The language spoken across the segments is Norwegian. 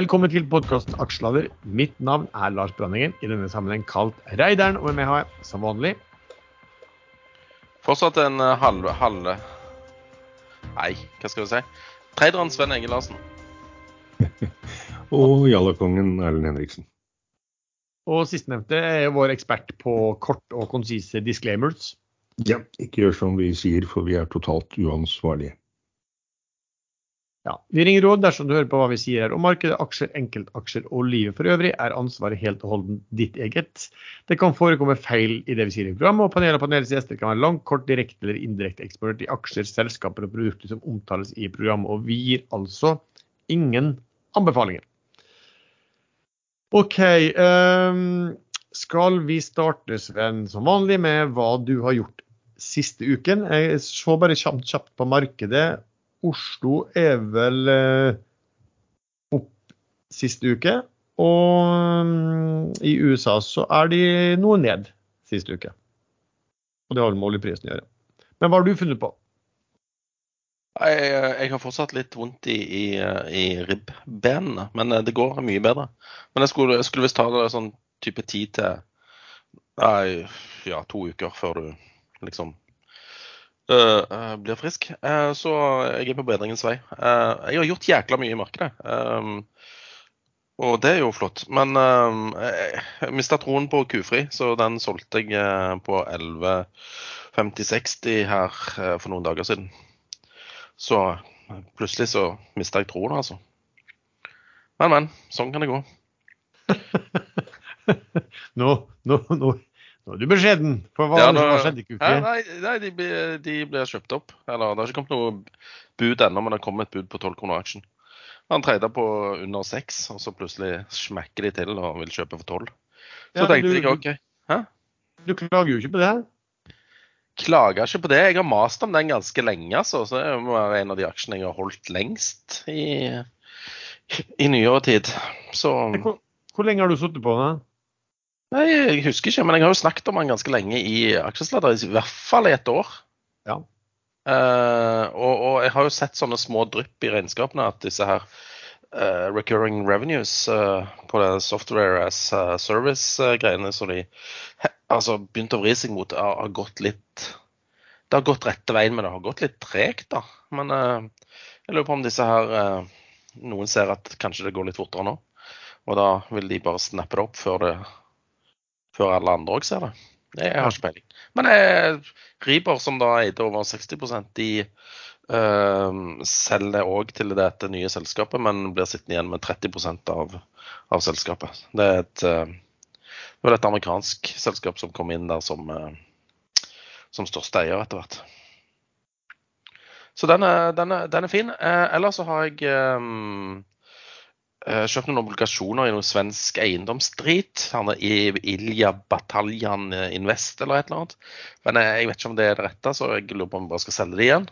Velkommen til podkast Aksjelader. Mitt navn er Lars Branningen, i denne sammenheng kalt Reideren. Og med meg har jeg, som vanlig, Fortsatt en halve, halv... halv Nei, hva skal vi si? Treideren Sven Egil Larsen. Og jallakongen Erlend Henriksen. og sistnevnte er vår ekspert på kort og konsise disclaimers. Ja, ikke gjør som vi sier, for vi er totalt uansvarlige. Ja, Vi ringer råd dersom du hører på hva vi sier her om markedet, aksjer, enkeltaksjer og livet for øvrig, er ansvaret helt og holdent ditt eget. Det kan forekomme feil i det vi sier i programmet, og panelet og panelets gjester kan være langt, kort, direkte eller indirekte eksponert i aksjer, selskaper og produkter som omtales i programmet, og vi gir altså ingen anbefalinger. OK. Um, skal vi starte, Sven, som vanlig med hva du har gjort siste uken? Jeg så bare kjapt, kjapt på markedet. Oslo er vel eh, opp siste uke. Og mm, i USA så er de noe ned siste uke. Og det har med oljeprisen å gjøre. Men hva har du funnet på? Jeg, jeg har fortsatt litt vondt i, i, i ribbenene, men eh, det går mye bedre. Men jeg skulle, jeg skulle visst ta det sånn type tid til nei, ja, to uker før du liksom øh, blir frisk. Uh, så jeg er på bedringens vei. Uh, jeg har gjort jækla mye i markedet. Um, og det er jo flott. Men jeg, mista troen på kufri, så den solgte jeg på 11.50-60 her for noen dager siden. Så plutselig så mista jeg troen, altså. Men, men. Sånn kan det gå. Nå, nå, nå, nå er du beskjeden. For hva, Ja, hva nå- skjedde i uke? nei, nei de, de ble kjøpt opp. Eller det har ikke kommet noe bud ennå, men det kom et bud på 12 kroner aksjen. Han treide på under 6, og så plutselig smekker de til og vil kjøpe for 12. Så Ja, tenkte du- jeg OK. Hæ? Du klager jo ikke på det? Klager ikke på det. Jeg har mast om den ganske lenge, altså. Så det må være en av de aksjene jeg har holdt lengst i, i nyere tid. Så Hvor, hvor lenge har du sittet på den? Nei, jeg husker ikke, men jeg har jo snakket om den ganske lenge i Aksjesladder. I hvert fall i et år. Ja. Uh, og, og jeg har jo sett sånne små drypp i regnskapene at disse her uh, recurring revenues uh, på det software as service-greiene som de altså begynte å vri seg mot, har, har gått litt Det har gått rette veien, men det har gått litt tregt, da. Men jeg lurer på om disse her Noen ser at kanskje det går litt fortere nå. Og da vil de bare snappe det opp før, det, før alle andre òg ser det. Jeg har ikke peiling. Men eh, Riiber, som da eide over 60 de eh, selger òg til dette nye selskapet, men blir sittende igjen med 30 av, av selskapet. Det er et, eh, det et amerikansk selskap som kom inn der som, eh, som største eier etter hvert. Så den er, den er, den er fin. Eh, ellers så har jeg eh, kjøpt noen obligasjoner i noe svensk eiendomsdrit. Han er i Ilja Bataljan Invest eller et eller annet. Men eh, jeg vet ikke om det er det rette, så jeg lurer på om jeg bare skal selge det igjen.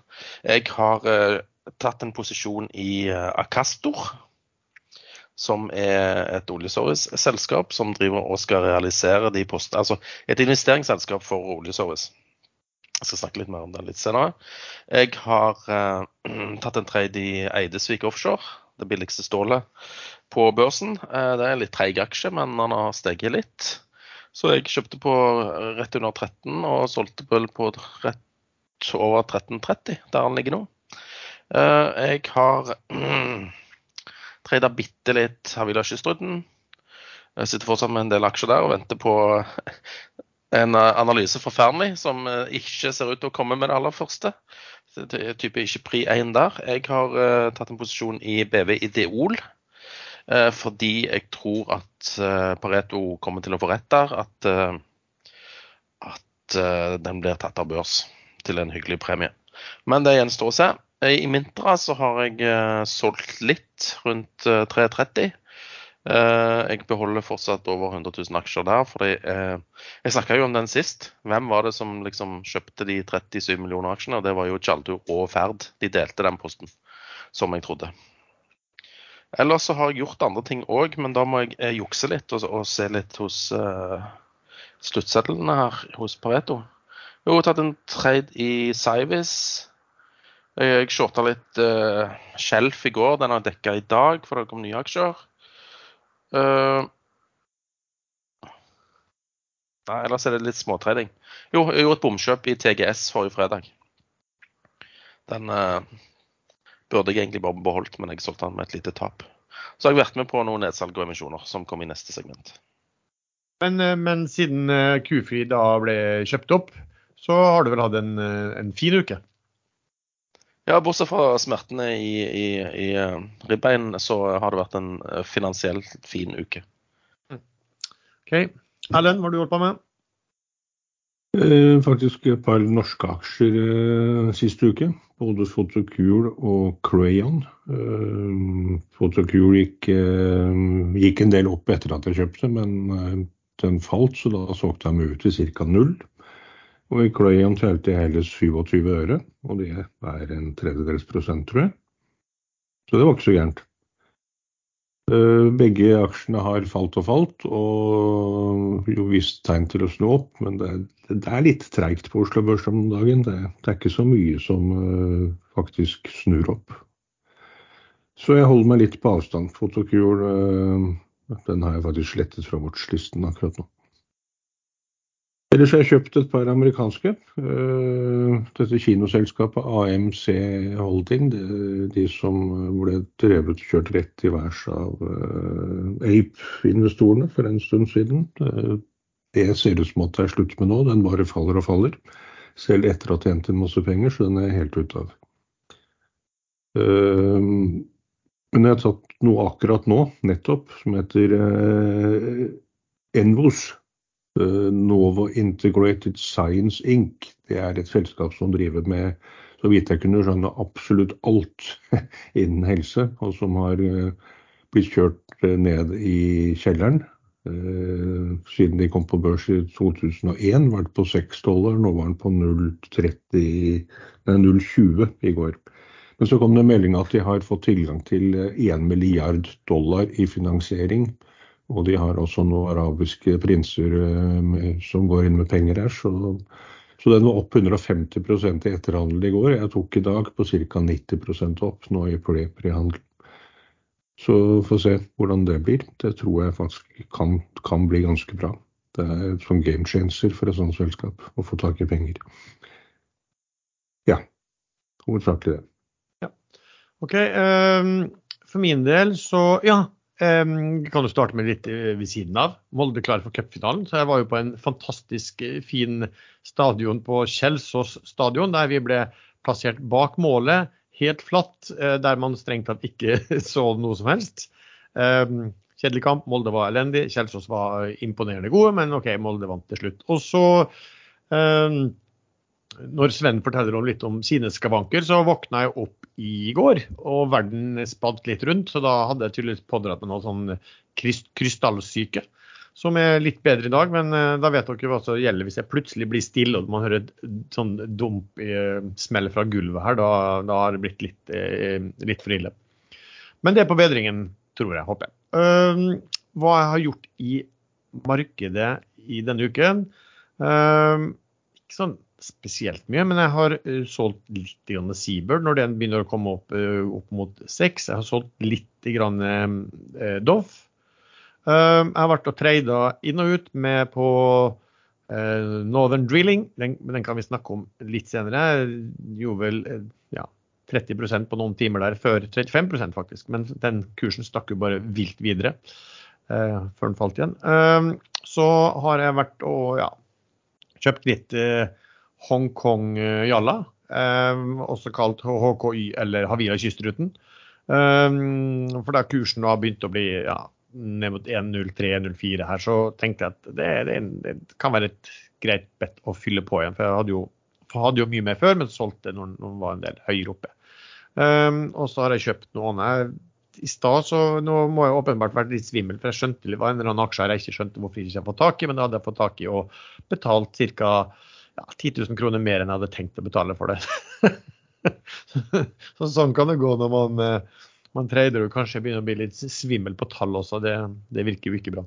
Jeg har eh, tatt en posisjon i eh, Acastor. Som er et oljeservice-selskap som driver og skal realisere de postene. Altså et investeringsselskap for oljeservice. Jeg skal snakke litt mer om det litt senere. Jeg har eh, tatt en trade i Eidesvik Offshore, det billigste stålet på børsen. Eh, det er en litt treig aksje, men han har steget litt. Så jeg kjøpte på rett under 13 og solgte vel på rett over 13,30, der han ligger nå. Eh, jeg har trada bitte litt Havila Kystruten. Jeg sitter fortsatt med en del aksjer der og venter på en eh, analyse fra Fearnley som ikke ser ut til å komme med det aller første. Er type ikke pri 1 der. Jeg har uh, tatt en posisjon i BV Ideol. Uh, fordi jeg tror at eh, Pareto kommer til å få rett der. At, eh, at eh, den blir tatt av børs til en hyggelig premie. Men det gjenstår å se. Eh, I Mintra så har jeg eh, solgt litt, rundt eh, 330. Eh, jeg beholder fortsatt over 100 000 aksjer der. fordi eh, Jeg snakka jo om den sist. Hvem var det som liksom kjøpte de 37 millioner aksjene? Det var jo Tjaldur og Ferd. De delte den posten, som jeg trodde. Ellers så har jeg gjort andre ting òg, men da må jeg eh, jukse litt og, og se litt hos uh, sluttsedlene her hos Pareto. Jeg har tatt en trade i Cyvis. Jeg shorta litt uh, Shelf i går. Den har dekka i dag, for det kom nye aksjer. Eh, nei, ellers er det litt småtrading. Jo, jeg gjorde et bomkjøp i TGS forrige fredag. Den eh, burde jeg egentlig bare beholdt, men jeg solgte den med et lite tap. Så har jeg vært med på noen nedsalg og emisjoner som kom i neste segment. Men, eh, men siden eh, Q-Free da ble kjøpt opp, så har du vel hatt en, en fin uke? Ja, bortsett fra smertene i, i, i eh, ribbein, så har det vært en eh, finansielt fin uke. OK. Erlend, hva har du holdt på med? Eh, faktisk et par norske aksjer eh, siste uke. Både Photocure og Crayon. Eh, Photocure gikk, eh, gikk en del opp etter at jeg kjøpte, men eh, den falt, så da solgte jeg meg ut til ca. null. Og i telte jeg hele 27 øre, og det er en tredjedels prosent, tror jeg. Så det var ikke så gærent. Eh, Begge aksjene har falt og falt, og jo visst tegn til å snu opp, men det, er litt treigt på Oslo Børs om dagen. Det, er ikke så mye som eh, faktisk snur opp. Så jeg holder meg litt på avstand. Photocure eh, den har jeg faktisk slettet fra watchlisten akkurat nå. Ellers har jeg kjøpt et par amerikanske. Eh, Dette kinoselskapet AMC Holding, de som ble drevet kjørt rett i værs av eh, Ape-investorene for en stund siden. Eh, Det ser ut som at det er slutt med nå. Den bare faller og faller. Selv etter å ha tjent inn masse penger, så den er jeg helt ute av. Men jeg har tatt noe akkurat nå, nettopp, som heter Envos. Eh, Novo Integrated Science Inc. Det er et selskap som driver med, så vidt jeg kunne skjønne, absolutt alt innen helse, og som har eh, blitt kjørt eh, ned i kjelleren siden de kom på børs i 2001. Vært på 6 dollar, nå var den på 0,20 i går. Men så kom det melding at de har fått tilgang til 1 milliard dollar i finansiering. Og de har også noen arabiske prinser eh, som går inn med penger her. Så, så den var opp 150 i etterhandel i går. Jeg tok i dag på ca. 90 opp nå i pre- prehandel. Så får se hvordan det blir. Det tror jeg faktisk kan, kan bli ganske bra. Det er som sånn game changer for et sånt selskap å få tak i penger. Ja, hovedsakelig det. OK. Um, for min del så Ja. Um, kan jo starte med litt eh, ved siden av. Molde klar for cupfinalen. Så jeg var jo på en fantastisk eh, fin stadion på Kjelsås stadion, der vi ble plassert bak målet, helt flatt, eh, der man strengt tatt ikke så noe som helst. Um, kjedelig kamp. Molde var elendig. Kjelsås var imponerende gode, men OK, Molde vant til slutt. Og så um, når Sven forteller om litt om sine skavanker, så våkna jeg opp i går, og verden spant litt rundt. Så da hadde jeg tydeligvis pådratt meg noe sånn krystallsyke, som er litt bedre i dag. Men eh, da vet dere hva som gjelder hvis jeg plutselig blir stille og man hører et sånn dump i, smell fra gulvet her. Da, da har det blitt litt, eh, litt for ille. Men det er på bedringen, tror jeg. Håper jeg. Hva jeg har gjort i markedet i denne uken? Ikke sånn spesielt mye, men jeg har uh, solgt litt grann Seabird når den begynner å komme opp, uh, opp mot seks. Jeg har solgt litt grann uh, Doff. Jeg har vært og trada inn og ut med på Northern Drilling, den, den kan vi snakke om litt senere. Jeg gjorde vel ja, 30% på noen timer der før 35% faktisk, men den kursen stakk jo bare vilt videre før den falt igjen. Så har jeg vært og ja, kjøpt litt Hongkong-jalla, eh, også kalt HKY eller Havila kystruten. Eh, for da kursen da begynte å bli ja, ned mot 1.03-1.04 her, så tenkte jeg at det, det, det, kan være et greit bett å fylle på igjen. For jeg hadde jo, hadde jo mye mer før, men solgte når den var en del høyere oppe. Um, og så har jeg kjøpt noe annet. I stad så nå må jeg åpenbart vært litt svimmel, for jeg skjønte det var en eller annen aksje her jeg ikke skjønte hvorfor jeg ikke har fått tak i, men da hadde jeg fått tak i og betalt ca ja, 10 000 kroner mer enn jeg hadde tenkt å betale for det. så, sånn kan det gå når man, eh, man trader og kanskje begynner å bli litt svimmel på tall også. Det, det virker jo ikke bra.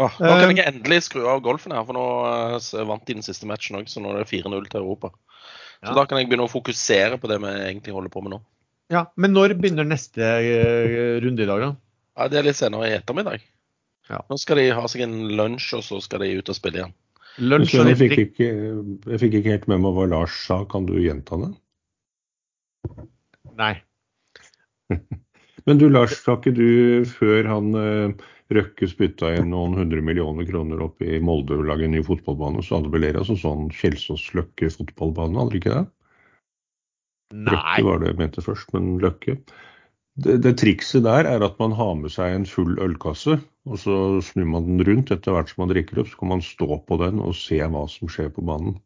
Åh, nå kan jeg endelig skru av golfen her, for nå uh, vant de den siste matchen òg, så nå er det 4-0 til Europa. Så Ja. da kan jeg begynne å fokusere på det vi egentlig holder på med nå. Ja, Men når begynner neste eh, runde i dag, da? Ja, Det er litt senere i ettermiddag. Ja. Nå skal de ha seg en lunsj, og så skal de ut og spille igjen. Lunsj og Jeg fikk, jeg fikk ikke helt med meg hva Lars sa. Kan du gjenta det? Nei. Men du Lars, sa ikke du før han eh, Røkke spytta inn noen hundre millioner kroner opp i Molde og lage en ny fotballbane, så hadde vel dere altså sånn Kjelsås-Løkke fotballbane, hadde dere ikke det? Nei. Røkke var det jeg mente først, men Løkke. Det, det trikset der er at man har med seg en full ølkasse, og så snur man den rundt etter hvert som man drikker opp, så kan man stå på den og se hva som skjer på banen.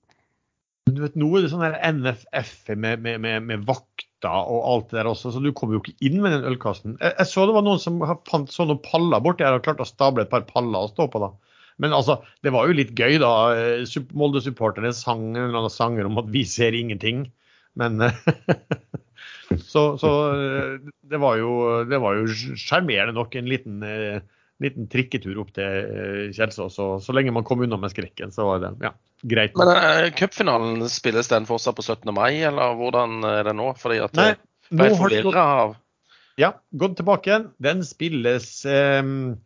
Du vet, Nå er det sånn NFF med, med, med, med vakter og alt det der også, så du kommer jo ikke inn med den ølkassen. Jeg, jeg så det var noen som fant sånne paller borti her og klarte å stable et par paller å stå på. da. Men altså, det var jo litt gøy, da. Eh, Molde-supporterne sang en eller annen sanger om at vi ser ingenting. Men Så, så eh, det var jo det var jo sjarmerende nok en liten, eh, liten trikketur opp til eh, Kjelsås. Og så lenge man kom unna med skrekken, så var det ja, greit. Men uh, cupfinalen, spilles den fortsatt på 17. mai, eller hvordan er det nå? Fordi at Nei, ble nå har det gått av Ja, gått tilbake igjen. Den spilles um,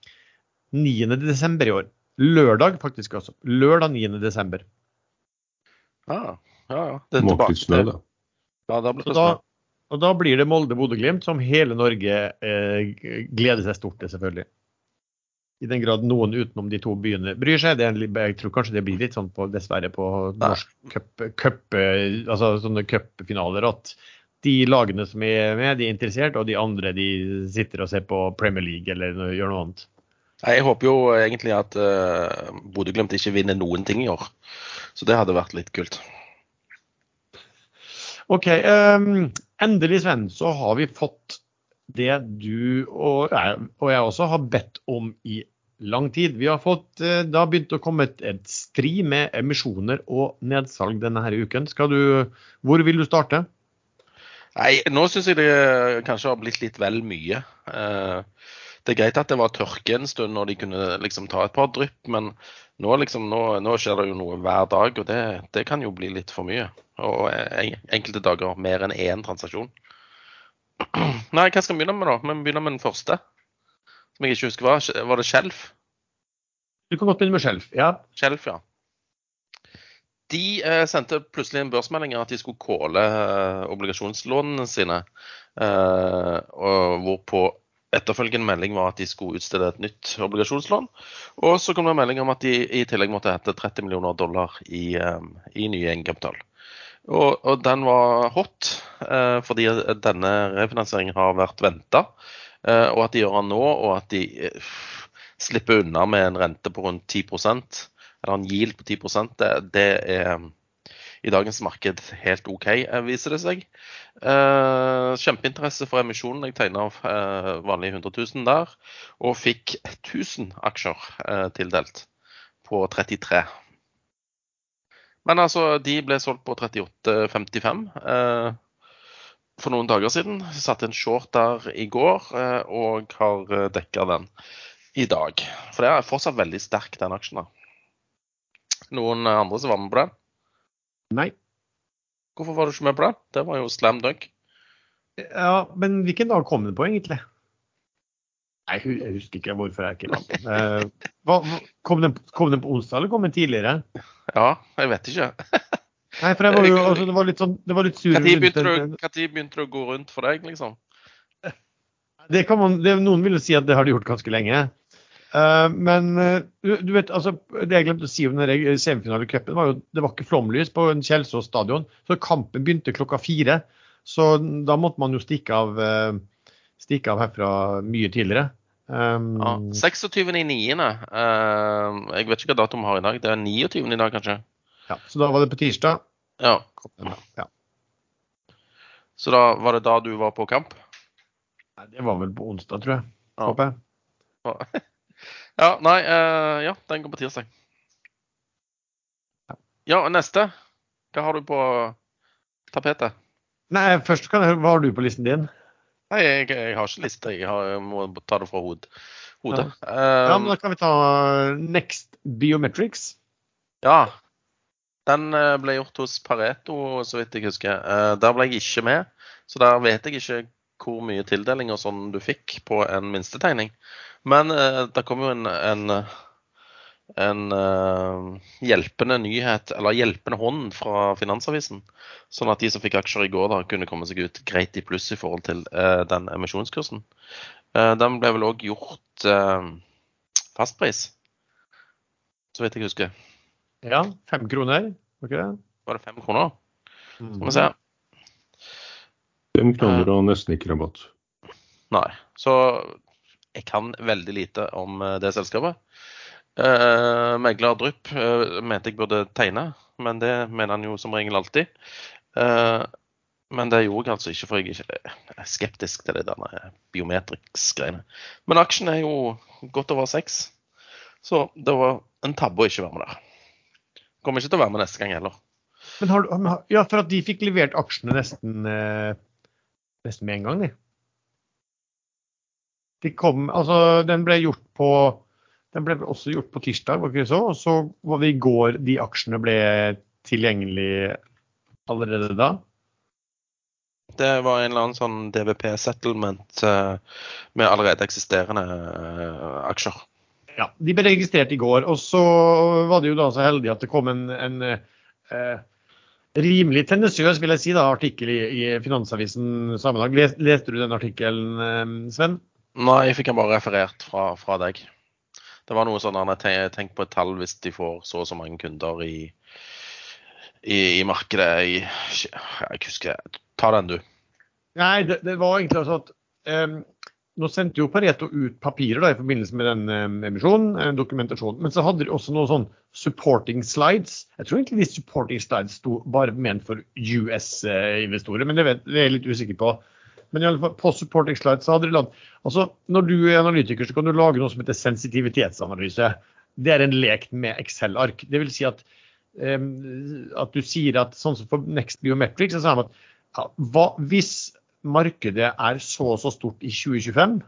9. desember i år. Lørdag faktisk også. Lørdag 9. desember. ah, Ja, ja. Det er tilbake litt snø, da. Ja, da blir det snø. Og da blir det Molde-Bodø-Glimt, som hele Norge eh, gleder seg stort til, selvfølgelig. I den grad noen utenom de to byene bryr seg. Det en, jeg tror kanskje det blir litt sånn på, dessverre på norsk cup, cup, eh, altså sånne cupfinaler at de lagene som er med, de er interessert, og de andre de sitter og ser på Premier League eller noe- gjør noe annet. Jeg håper jo egentlig at uh, Bodø-Glimt ikke vinner noen ting i år. Så det hadde vært litt kult. OK. ehm, endelig, Sven, så har vi fått det du og jeg, og jeg også har bedt om i lang tid. Vi har fått, eh, Det har begynt å komme et, et stri med emisjoner og nedsalg denne her uken. Skal du, hvor vil du starte? Nei, nå syns jeg det kanskje har blitt litt vel mye. Eh, det er greit at det var tørke en stund når de kunne liksom ta et par drypp, men nå, liksom, nå, nå skjer det jo noe hver dag, og det, det kan jo bli litt for mye. Og en, enkelte dager mer enn én transaksjon. Nei, hva skal vi begynne med, da? Vi begynner med den første. Som jeg ikke husker var. Var det Skjelf? Du kan godt begynne med Skjelf. Ja. Skjelf, ja. De eh, sendte plutselig en børsmelding at de skulle calle eh, obligasjonslånene sine. Eh, og hvorpå etterfølgende melding var at de skulle utstede et nytt obligasjonslån. Og så kom det en melding om at de i tillegg måtte hente 30 millioner dollar i, eh, i ny egenkapital. Og, og den var hot, eh, fordi denne refinansieringen har vært venta. Eh, og at de gjør den nå, og at de eh, slipper unna med en rente på rundt 10 eller en yield på 10 det, det er i dagens marked helt OK, eh, viser det seg. Eh, kjempeinteresse for emisjonen. Jeg tegna eh, vanlig 100 000 der, og fikk 1000 aksjer tildelt på 33. Men altså, de ble solgt på 38,55 eh, for noen dager siden. Satte en short der i går eh, og har dekka den i dag. For det er fortsatt veldig sterk, den aksjen. da. Noen andre som var med på den? Nei. Hvorfor var du ikke med på det? Det var jo slam dunk. Ja, men hvilken dag kom den på, egentlig? Nei, jeg husker ikke hvorfor jeg ikke var med. Eh, hva, kom, den, kom den på onsdag, eller kom den tidligere? Ja, jeg vet ikke. Nei, for jeg var jo, altså, det var litt sånn, det var litt sur Når begynte, du- begynte det å gå rundt for deg, liksom? Det kan man, det, noen vil jo si at det har de gjort ganske lenge. Eh, men eh, du, vet, altså, det jeg glemte å si om semifinalecupen, var jo det var ikke flomlys på Kjelsås stadion. Så kampen begynte klokka fire. Så da måtte man jo stikke av, eh, stikke av herfra mye tidligere. Um, Ja, 26.9. Uh, jeg vet ikke hva datoen vi har i dag. Det er 29. i dag, kanskje? ja, så da var det på tirsdag. Ja. Ja. Så da var det da du var på kamp? Nei, det var vel på onsdag, tror jeg. Ja. Håper jeg. Ja, nei, uh, ja, den går på tirsdag. Ja, neste. Hva har du på tapetet? Nei, først kan jeg, hva har du på listen din? Nei, jeg, jeg har ikke liste. Jeg, har, jeg må ta det fra hod, hodet. Ja, Um, men Da kan vi ta Next Biometrics. ja. Den eh, ble gjort hos Pareto, så vidt jeg husker. Eh, Der ble jeg ikke med, så der vet jeg ikke hvor mye tildelinger sånn du fikk på en minstetegning. Men eh, det kom jo en, en, en eh, hjelpende nyhet, eller hjelpende hånd fra Finansavisen. Sånn at de som fikk aksjer i går, da kunne komme seg ut greit i pluss i forhold til eh, den emisjonskursen. Eh, den ble vel òg gjort eh, fastpris, så vidt jeg husker. Ja, fem kroner, var ikke det? Var det fem kroner? Mm. Skal vi se. Fem kroner og nesten ikke rabatt. Nei. Så jeg kan veldig lite om eh, det selskapet. Eh, megler Drypp eh, mente jeg burde tegne, men det mener han jo som regel alltid. Eh, men det gjorde jeg altså ikke, for jeg er skeptisk til det der biometrics-greiene. Men aksjen er jo godt over seks, så det var en tabbe å ikke være med der. Kommer ikke til å være med neste gang heller. Men har, du- ja, for at de fikk levert aksjene nesten, eh, nesten med en gang, de. De kom, altså den ble gjort på den ble også gjort på tirsdag, var ikke det så? Og så var det i går de aksjene ble tilgjengelig allerede da. Det var en eller annen sånn DVP-settlement eh, med allerede eksisterende eh, aksjer. Ja, De ble registrert i går, og så var det jo da så heldig at det kom en, en eh, rimelig tendensiøs vil jeg si da, artikkel i, i Finansavisen samme dag. Les, leste du den artikkelen, eh, Sven? Nei, jeg fikk den bare referert fra, fra deg. Det var noe sånn at jeg tenk på et tall hvis de får så og så mange kunder i, i, i markedet i Jeg husker Ta den, du. Nei, det, det var egentlig altså at eh, Nå sendte jo Pareto ut papirer da, i forbindelse med den eh, emisjonen, eh, dokumentasjon. Men så hadde de også noen sånn supporting slides. Jeg tror egentlig de supporting slides sto bare ment for US-investorer, men det, vet, det er jeg litt usikker på. Men i alle fall, på supporting slides så hadde de land. altså Når du er analytiker, så kan du lage noe som heter sensitivitetsanalyse. Det er en lek med Excel-ark. Det vil si at, eh, at du sier at sånn som for Next Biometrics, så sa de at ja, hva, hvis markedet er så og så stort i 2025,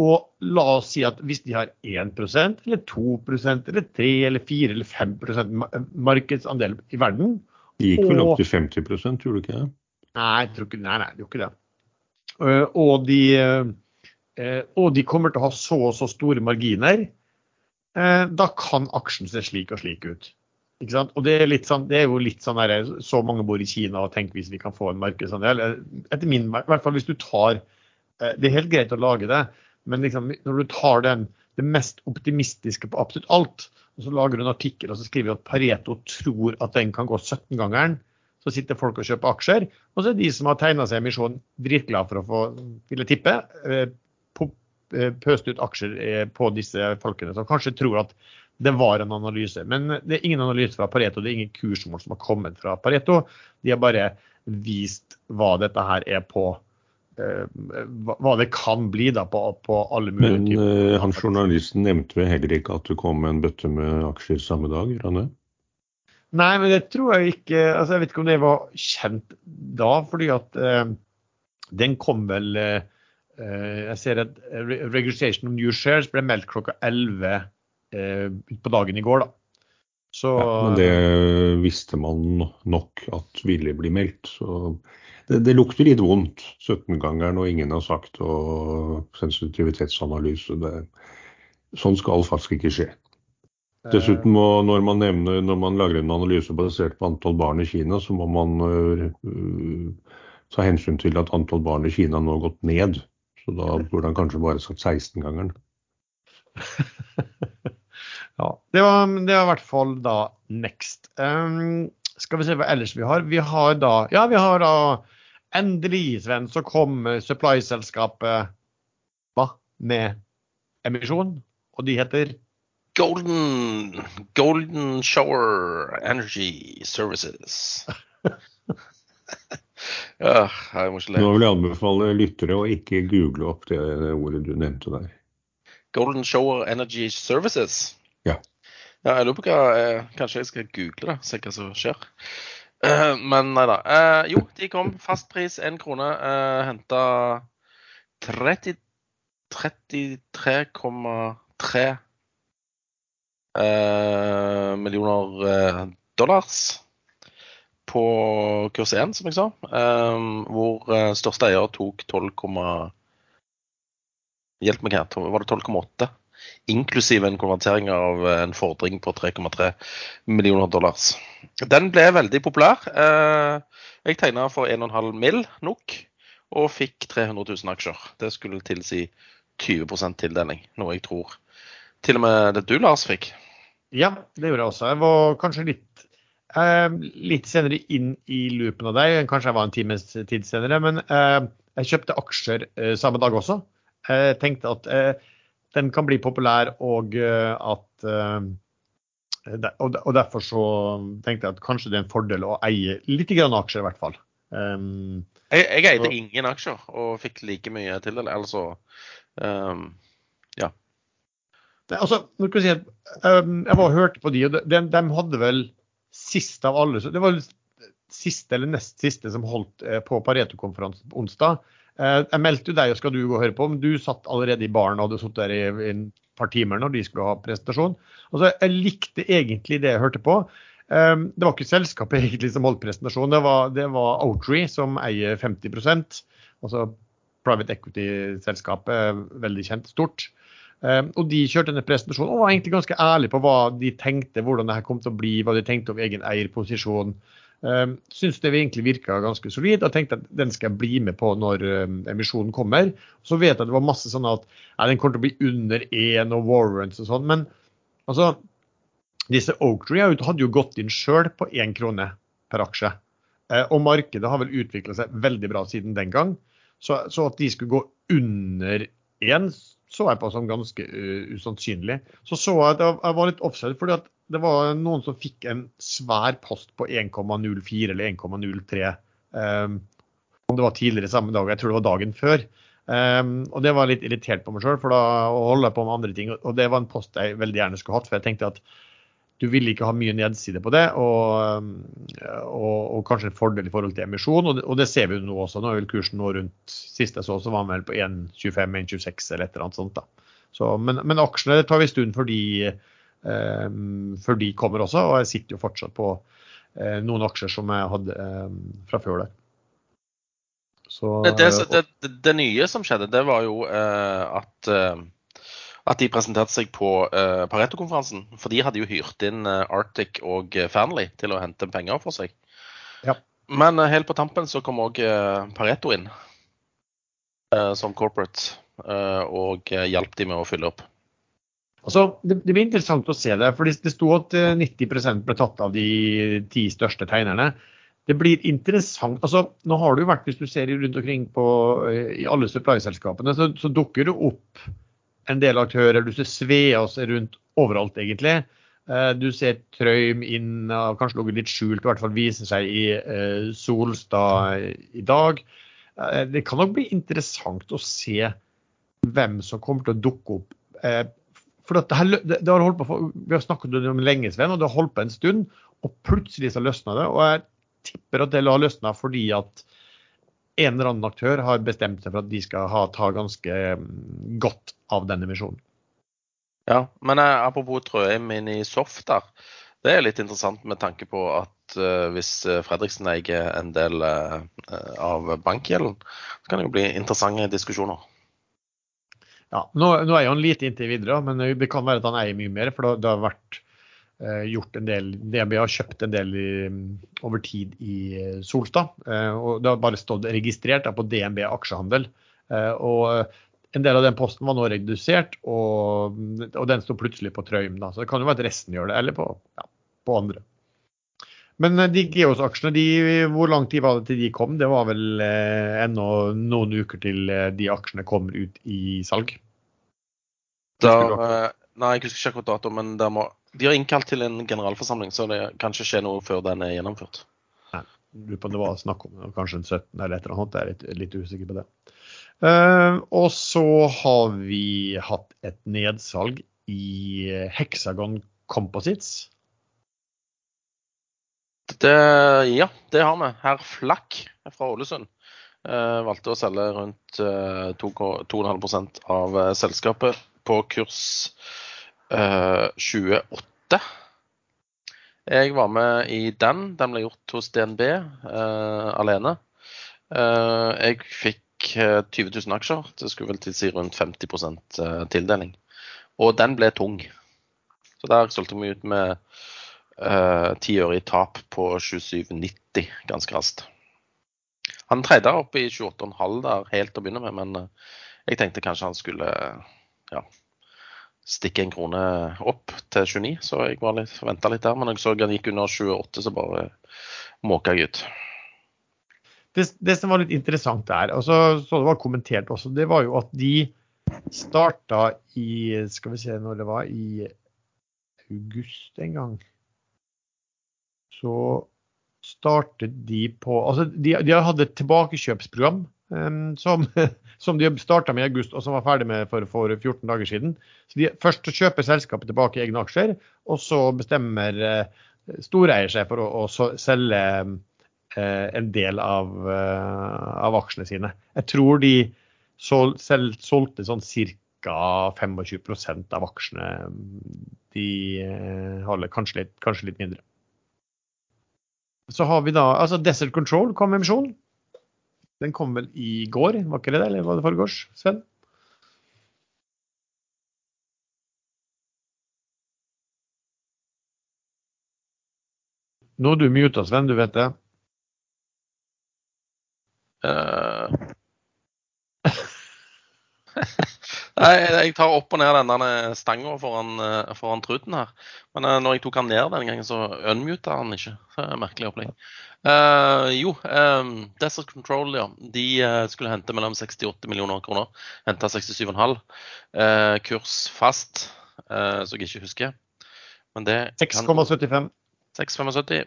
og la oss si at hvis de har 1% eller 2% eller 3 eller 4 eller 5 ma- markedsandel i verden Det gikk vel Og- opp til 50 tror du ikke det? Nei, ikke, nei, nei, det gjorde ikke det. Eh, og, de, eh, og de kommer til å ha så og så store marginer. eh, da kan aksjen se slik og slik ut. Ikke sant? Og det er, litt sånn, det er jo litt sånn der, så mange bor i Kina og tenk hvis vi kan få en markedsandel. Etter min, i hvert fall hvis du tar eh, Det er helt greit å lage det, men liksom, når du tar den, det mest optimistiske på absolutt alt, og så lager du en artikkel og så skriver du at Pareto tror at den kan gå 17-gangeren, så sitter folk og kjøper aksjer. Og så er de som har tegna seg emisjon, dritglade for å få, ville tippe, eh, eh, pøst ut aksjer på disse folkene som kanskje tror at det var en analyse. Men det er ingen analyse fra Pareto, det er ingen kursmål som har kommet fra Pareto. De har bare vist hva dette her er på eh, hva det kan bli da på, på alle mulige Men typer. Men han journalisten nevnte vel heller ikke at det kom en bøtte med aksjer samme dag? Rane? Nei, men det tror jeg ikke altså Jeg vet ikke om det var kjent da, fordi at eh, den kom vel eh, eh, Jeg ser at re- registration of new shares ble meldt klokka 11 eh, på dagen i går, da. Så Ja, men det visste man nok at ville bli meldt. Så det, det lukter litt vondt. 17-gangeren og ingen har sagt og sensitivitetsanalyse. Det, sånn skal faktisk ikke skje. eh, Dessuten må, når man nevner, når man lager en analyse basert på antall barn i Kina, så må man øh, ta hensyn til at antall barn i Kina nå har gått ned. Så da burde han kanskje bare sagt 16-gangeren. Ja, det var, det var i hvert fall da next. Um, skal vi se hva ellers vi har. Vi har da Ja, vi har da endelig, Sven, så kom supply-selskapet hva? med emisjon. Og de heter Golden, Golden Shower Energy Services. ja, jeg Nå vil jeg anbefale lyttere å ikke google opp det ordet du nevnte der. Golden Shower Energy Services. Ja. Jeg lurer på hva jeg, Kanskje jeg skal google det, se hva som skjer. Eh, men nei da. Eh, jo, de kom. Fastpris én krone. Uh, Henta 33,3 eh, millioner eh, dollars på kurs 1, som jeg sa. hvor største eier tok 12, Hjelp meg her, var det 12,8? Inklusiv en konvertering av en fordring på 3,3 millioner dollars. Den ble veldig populær. Jeg tegna for 1,5 mill. NOK og fikk 300 000 aksjer. Det skulle tilsi 20 tildeling, noe jeg tror til og med det du, Lars, fikk. Ja, det gjorde jeg også. Jeg var kanskje litt, eh, litt senere inn i loopen av deg. Kanskje jeg var en times tid senere. Men eh, jeg kjøpte aksjer eh, samme dag også. Jeg tenkte at eh, den kan bli populær, og eh, at eh, og derfor så tenkte jeg at kanskje det er en fordel å eie litt grann aksjer, i hvert fall. Um, jeg, jeg, eide ingen aksjer og fikk like mye til det. Altså, um, ja. Det, altså, si at, um, jeg var og hørte på de, og de, de hadde vel sist av alle Det var siste eller nest siste som holdt på Pareto-konferansen på onsdag. Eh, jeg meldte jo deg og skal du gå og høre på, men du satt allerede i baren og hadde sittet der i, i et par timer når de skulle ha presentasjon. Altså, jeg likte egentlig det jeg hørte på. Ehm, det var ikke selskapet egentlig som holdt presentasjonen, det var, det var Outree som eier 50% altså private equity-selskapet, veldig kjent, stort. Ehm, og de kjørte denne presentasjonen og var egentlig ganske ærlige på hva de tenkte, hvordan det her kom til å bli, hva de tenkte om egen eierposisjon. Um, Syns det egentlig virka ganske solid Jeg tenkte at den skal jeg bli med på når um, emisjonen kommer. Så vet jeg at det var masse sånn at ja, den kommer til å bli under én og warrants og sånn. Men altså, disse Oaktree hadde jo gått inn sjøl på én krone per aksje. Uh, og markedet har vel utvikla seg veldig bra siden den gang. Så, så, at de skulle gå under én, så jeg på som ganske uh, usannsynlig. Så så jeg at jeg var litt offside, fordi at det var noen som fikk en svær post på 1,04 eller 1,03. Um, om det var tidligere samme dag, jeg tror det var dagen før. Um, og det var litt irritert på meg sjøl, for da holder jeg på med andre ting. Og det var en post jeg veldig gjerne skulle hatt, for jeg tenkte at du vil ikke ha mye nedside på det, og, og, og kanskje en fordel i forhold til emisjon. Og det, og det ser vi jo nå også. Nå er vel kursen nå rundt jeg så, så var den vel på 1,25-1,26 eller et eller annet sånt. da. Så, men, men, aksjene tar vi en stund um, før de, kommer også, og jeg sitter jo fortsatt på uh, noen aksjer som jeg hadde um, fra før der. Så, det, det, det, nye som skjedde, det var jo uh, at at de presenterte seg på Pareto-konferansen. For de hadde jo hyrt inn Arctic og Fearnley til å hente penger for seg. Ja. Men helt på tampen så kom òg Pareto inn som corporate og hjalp de med å fylle opp. Altså, det, det, blir interessant å se det. for Det sto at 90% ble tatt av de ti største tegnerne. Det blir interessant. altså Nå har jo vært, Hvis du ser rundt omkring på, i alle supply-selskapene, så, så dukker det opp en del aktører. Du ser Sveas rundt overalt, egentlig. Eh, du ser Trøym inn, kanskje ligget litt skjult, i hvert fall viser seg i eh, Solstad i dag. Eh, det kan nok bli interessant å se hvem som kommer til å dukke opp. For det, her, det, har holdt på, Vi har snakket om det lenge, Sven, og det har holdt på en stund. Og plutselig så løsna det. Og jeg tipper at det har løsna fordi at en eller annen aktør har bestemt seg for at de skal ha, ta ganske mm, godt av denne misjonen. Ja, men eh, apropos Trøim inn i Softar. Det er litt interessant med tanke på at uh, hvis eh, Fredriksen eier en del uh, av bankgjelden, så kan det jo bli interessante diskusjoner. Ja, nå, nå er han lite inntil videre, men det kan være at han eier mye mer. For det, har vært eh, gjort en del DNB har kjøpt en del i, over tid i Solstad. og det har bare stått registrert på DNB aksjehandel. og en del av den posten var nå redusert, og, og den sto plutselig på Trøym. Så det kan jo være at resten gjør det, eller på, ja, på andre. Men eh, de Geos-aksjene, hvor lang tid var det til de kom? Det var vel eh, ennå noen uker til eh, de aksjene kommer ut i salg? Da, eh, nei, jeg husker ikke akkurat dato, men må, de har innkalt til en generalforsamling, så det kan ikke skje noe før den er gjennomført. Nei, lurer på om det var snakk om kanskje en 17 eller et eller annet. Jeg er litt, litt usikker på det. Uh, og så har vi hatt et nedsalg i Hexagon Composites. Det, ja, det har vi. Herr Flakk fra Ålesund eh, valgte å selge rundt eh, 2,5 av eh, selskapet på kurs 28. Jeg var med i den. Den ble gjort hos DNB eh, alene. Eh, jeg fikk eh, 20 000 aksjer. Det skulle vel tilsi rundt 50 eh, tildeling. Og den ble tung. Så der solgte vi ut med ti øre tap på 27,90 ganske raskt. Han treide opp i 28,5 der helt å begynne med, men jeg tenkte kanskje han skulle ja, stikke en krone opp til 29, så jeg var litt, venta litt der. Men jeg så han gikk under 28, så bare måka jeg ut. Det, det, som var litt interessant der, og så, så det var kommentert også, det var jo at de starta i Skal vi se når det var, i august en gang. Så startet de på Altså, de, de hadde et tilbakekjøpsprogram um, som, som, de starta med i august, og som var ferdig med for, for 14 dager siden. Så de, Først kjøper selskapet tilbake egne aksjer, og så bestemmer uh, storeier seg for å, å selge uh, en del av, uh, av, aksjene sine. Jeg tror de sol, selv, solgte sånn ca. 25% av aksjene de holder, kanskje litt, kanskje litt mindre. Så har vi da altså Desert Control kom med emisjon. Den kom vel i går, var ikke det det? Eller var det foregårs, Sven? Nå er du muta, Sven, du vet det. Uh... Nei, jeg tar opp og ned denne stanga foran, eh, foran truten her. Men uh, når jeg tok han ned den gangen, så unmuta han ikke. Så merkelig opplegg. Uh, jo, um, Desert Control, ja. De uh, skulle hente mellom 68 millioner kroner. Henta 67,5. Uh, kurs fast, så jeg ikke husker. Men det 6,75. 6,75.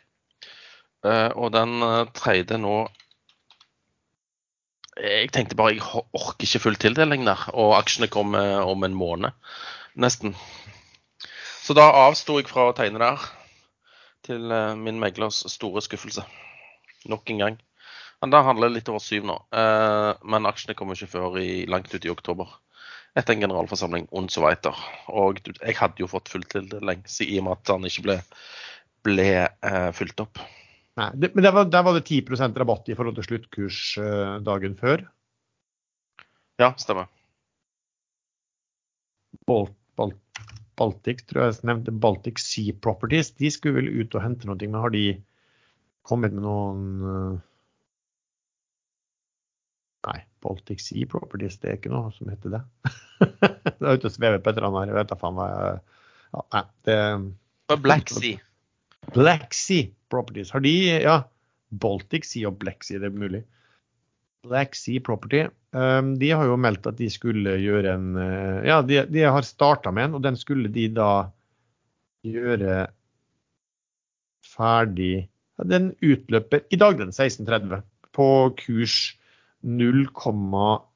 og den tredje nå jeg tenkte bare jeg orker ikke full tildeling der, og aksjene kommer om en måned, nesten. Så da avsto jeg fra å tegne der, til eh, min meglers store skuffelse. Nok en gang. Men da handler det litt over syv nå. Eh, men aksjene kommer ikke før i, langt ut i oktober. Etter en generalforsamling und så weiter. Og jeg hadde jo fått full tildeling i og med at den ikke ble, ble uh, fulgt opp. Nei, det, men der var, der var, det 10% rabatt i forhold til sluttkurs uh, dagen før? Ja, stemmer. Balt, Balt, Baltic, tror jeg jeg nevnte Baltic Sea Properties. De skulle vel ut og hente noe, men har de kommet med noen uh... Nei, Baltic Sea Properties, det er ikke noe som heter det. det er ute og svever på et eller annet her. Jeg vet da faen hva jeg ja, Nei, det Black Sea. Black Sea Properties. Har de Ja, Baltic Sea og Black Sea, det er mulig. Black Sea Property. Um, de har jo meldt at de skulle gjøre en uh, Ja, de, de har starta med en, og den skulle de da gjøre ferdig ja, Den utløper i dag, den 16.30, på kurs 0,25.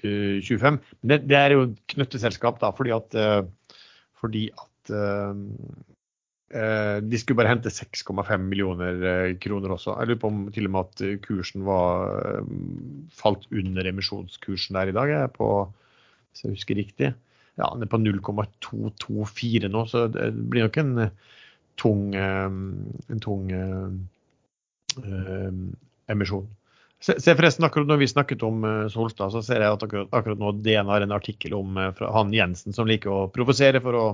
Uh, det, det, er jo knøtteselskap, da, fordi at, uh, fordi at Eh, de skulle bare hente 6,5 millioner eh, kroner også. Jeg lurer på om til og med at kursen var eh, falt under emisjonskursen der i dag. Jeg på, hvis jeg husker riktig. Ja, den er på 0,224 nå, så det blir nok en tung, en tung emisjon. Se, se, forresten, akkurat når vi snakket om uh, Solstad, så ser jeg at akkurat, akkurat nå DN har en artikkel om fra han Jensen som liker å provosere for å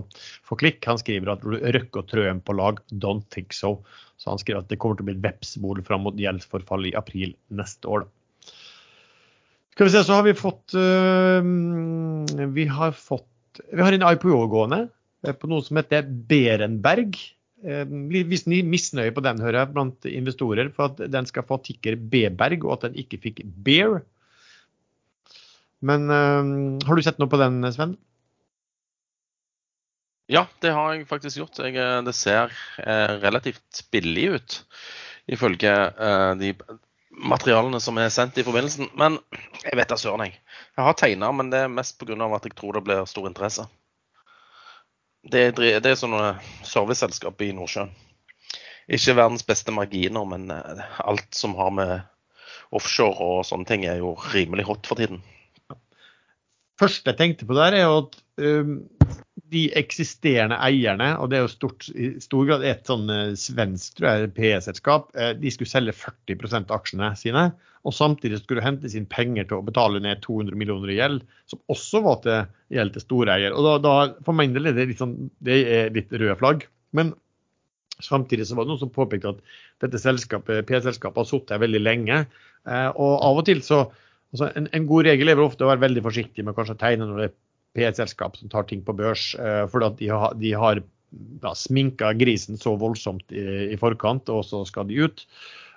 få klikk. Han skriver at Røkke og Trøen på lag, don't think so. Så han skriver at det kommer til å bli et vepsebol fram mot gjeldsforfall i april neste år. Skal vi se, så har vi fått uh, Vi har fått Vi har en IPO gående på noe som heter Berenberg. Eh, Hvis misnøye på den, hører jeg, blant investorer, for at den skal få tikker B-berg, og at den ikke fikk Bear. Men uh, har du sett noe på den, Sven? Ja, det har jeg faktisk gjort. Jeg, eh, det ser eh, relativt billig ut, ifølge eh, de materialene som er sendt i forbindelsen. Men jeg vet da søren, jeg. Jeg har tegna, men det er mest pga. at jeg tror det blir stor interesse. Det det er sånne serviceselskap i Nordsjøen. Ikke verdens beste marginer, men eh, alt som har med offshore og sånne ting, er jo rimelig hot for tiden. Første jeg tenkte på der, er at um, de eksisterende eierne, og det er jo stort, i stor grad et sånn eh, svensk PE-selskap, eh, de skulle selge 40 av aksjene sine. Og samtidig skulle det hentes inn penger til å betale ned 200 millioner i gjeld, som også var til gjeld til storeier. Og da, da, for min del er det litt, sånn, er litt røde flagg. Men samtidig så var det noen som påpekte at dette selskapet, PE-selskapet har sittet her veldig lenge. Eh, og av og til så altså en, en, god regel er vel ofte å være veldig forsiktig med kanskje å tegne når det er PE-selskap som tar ting på børs. Eh, fordi at de har, de har sminka grisen så voldsomt i, i, forkant, og så skal de ut.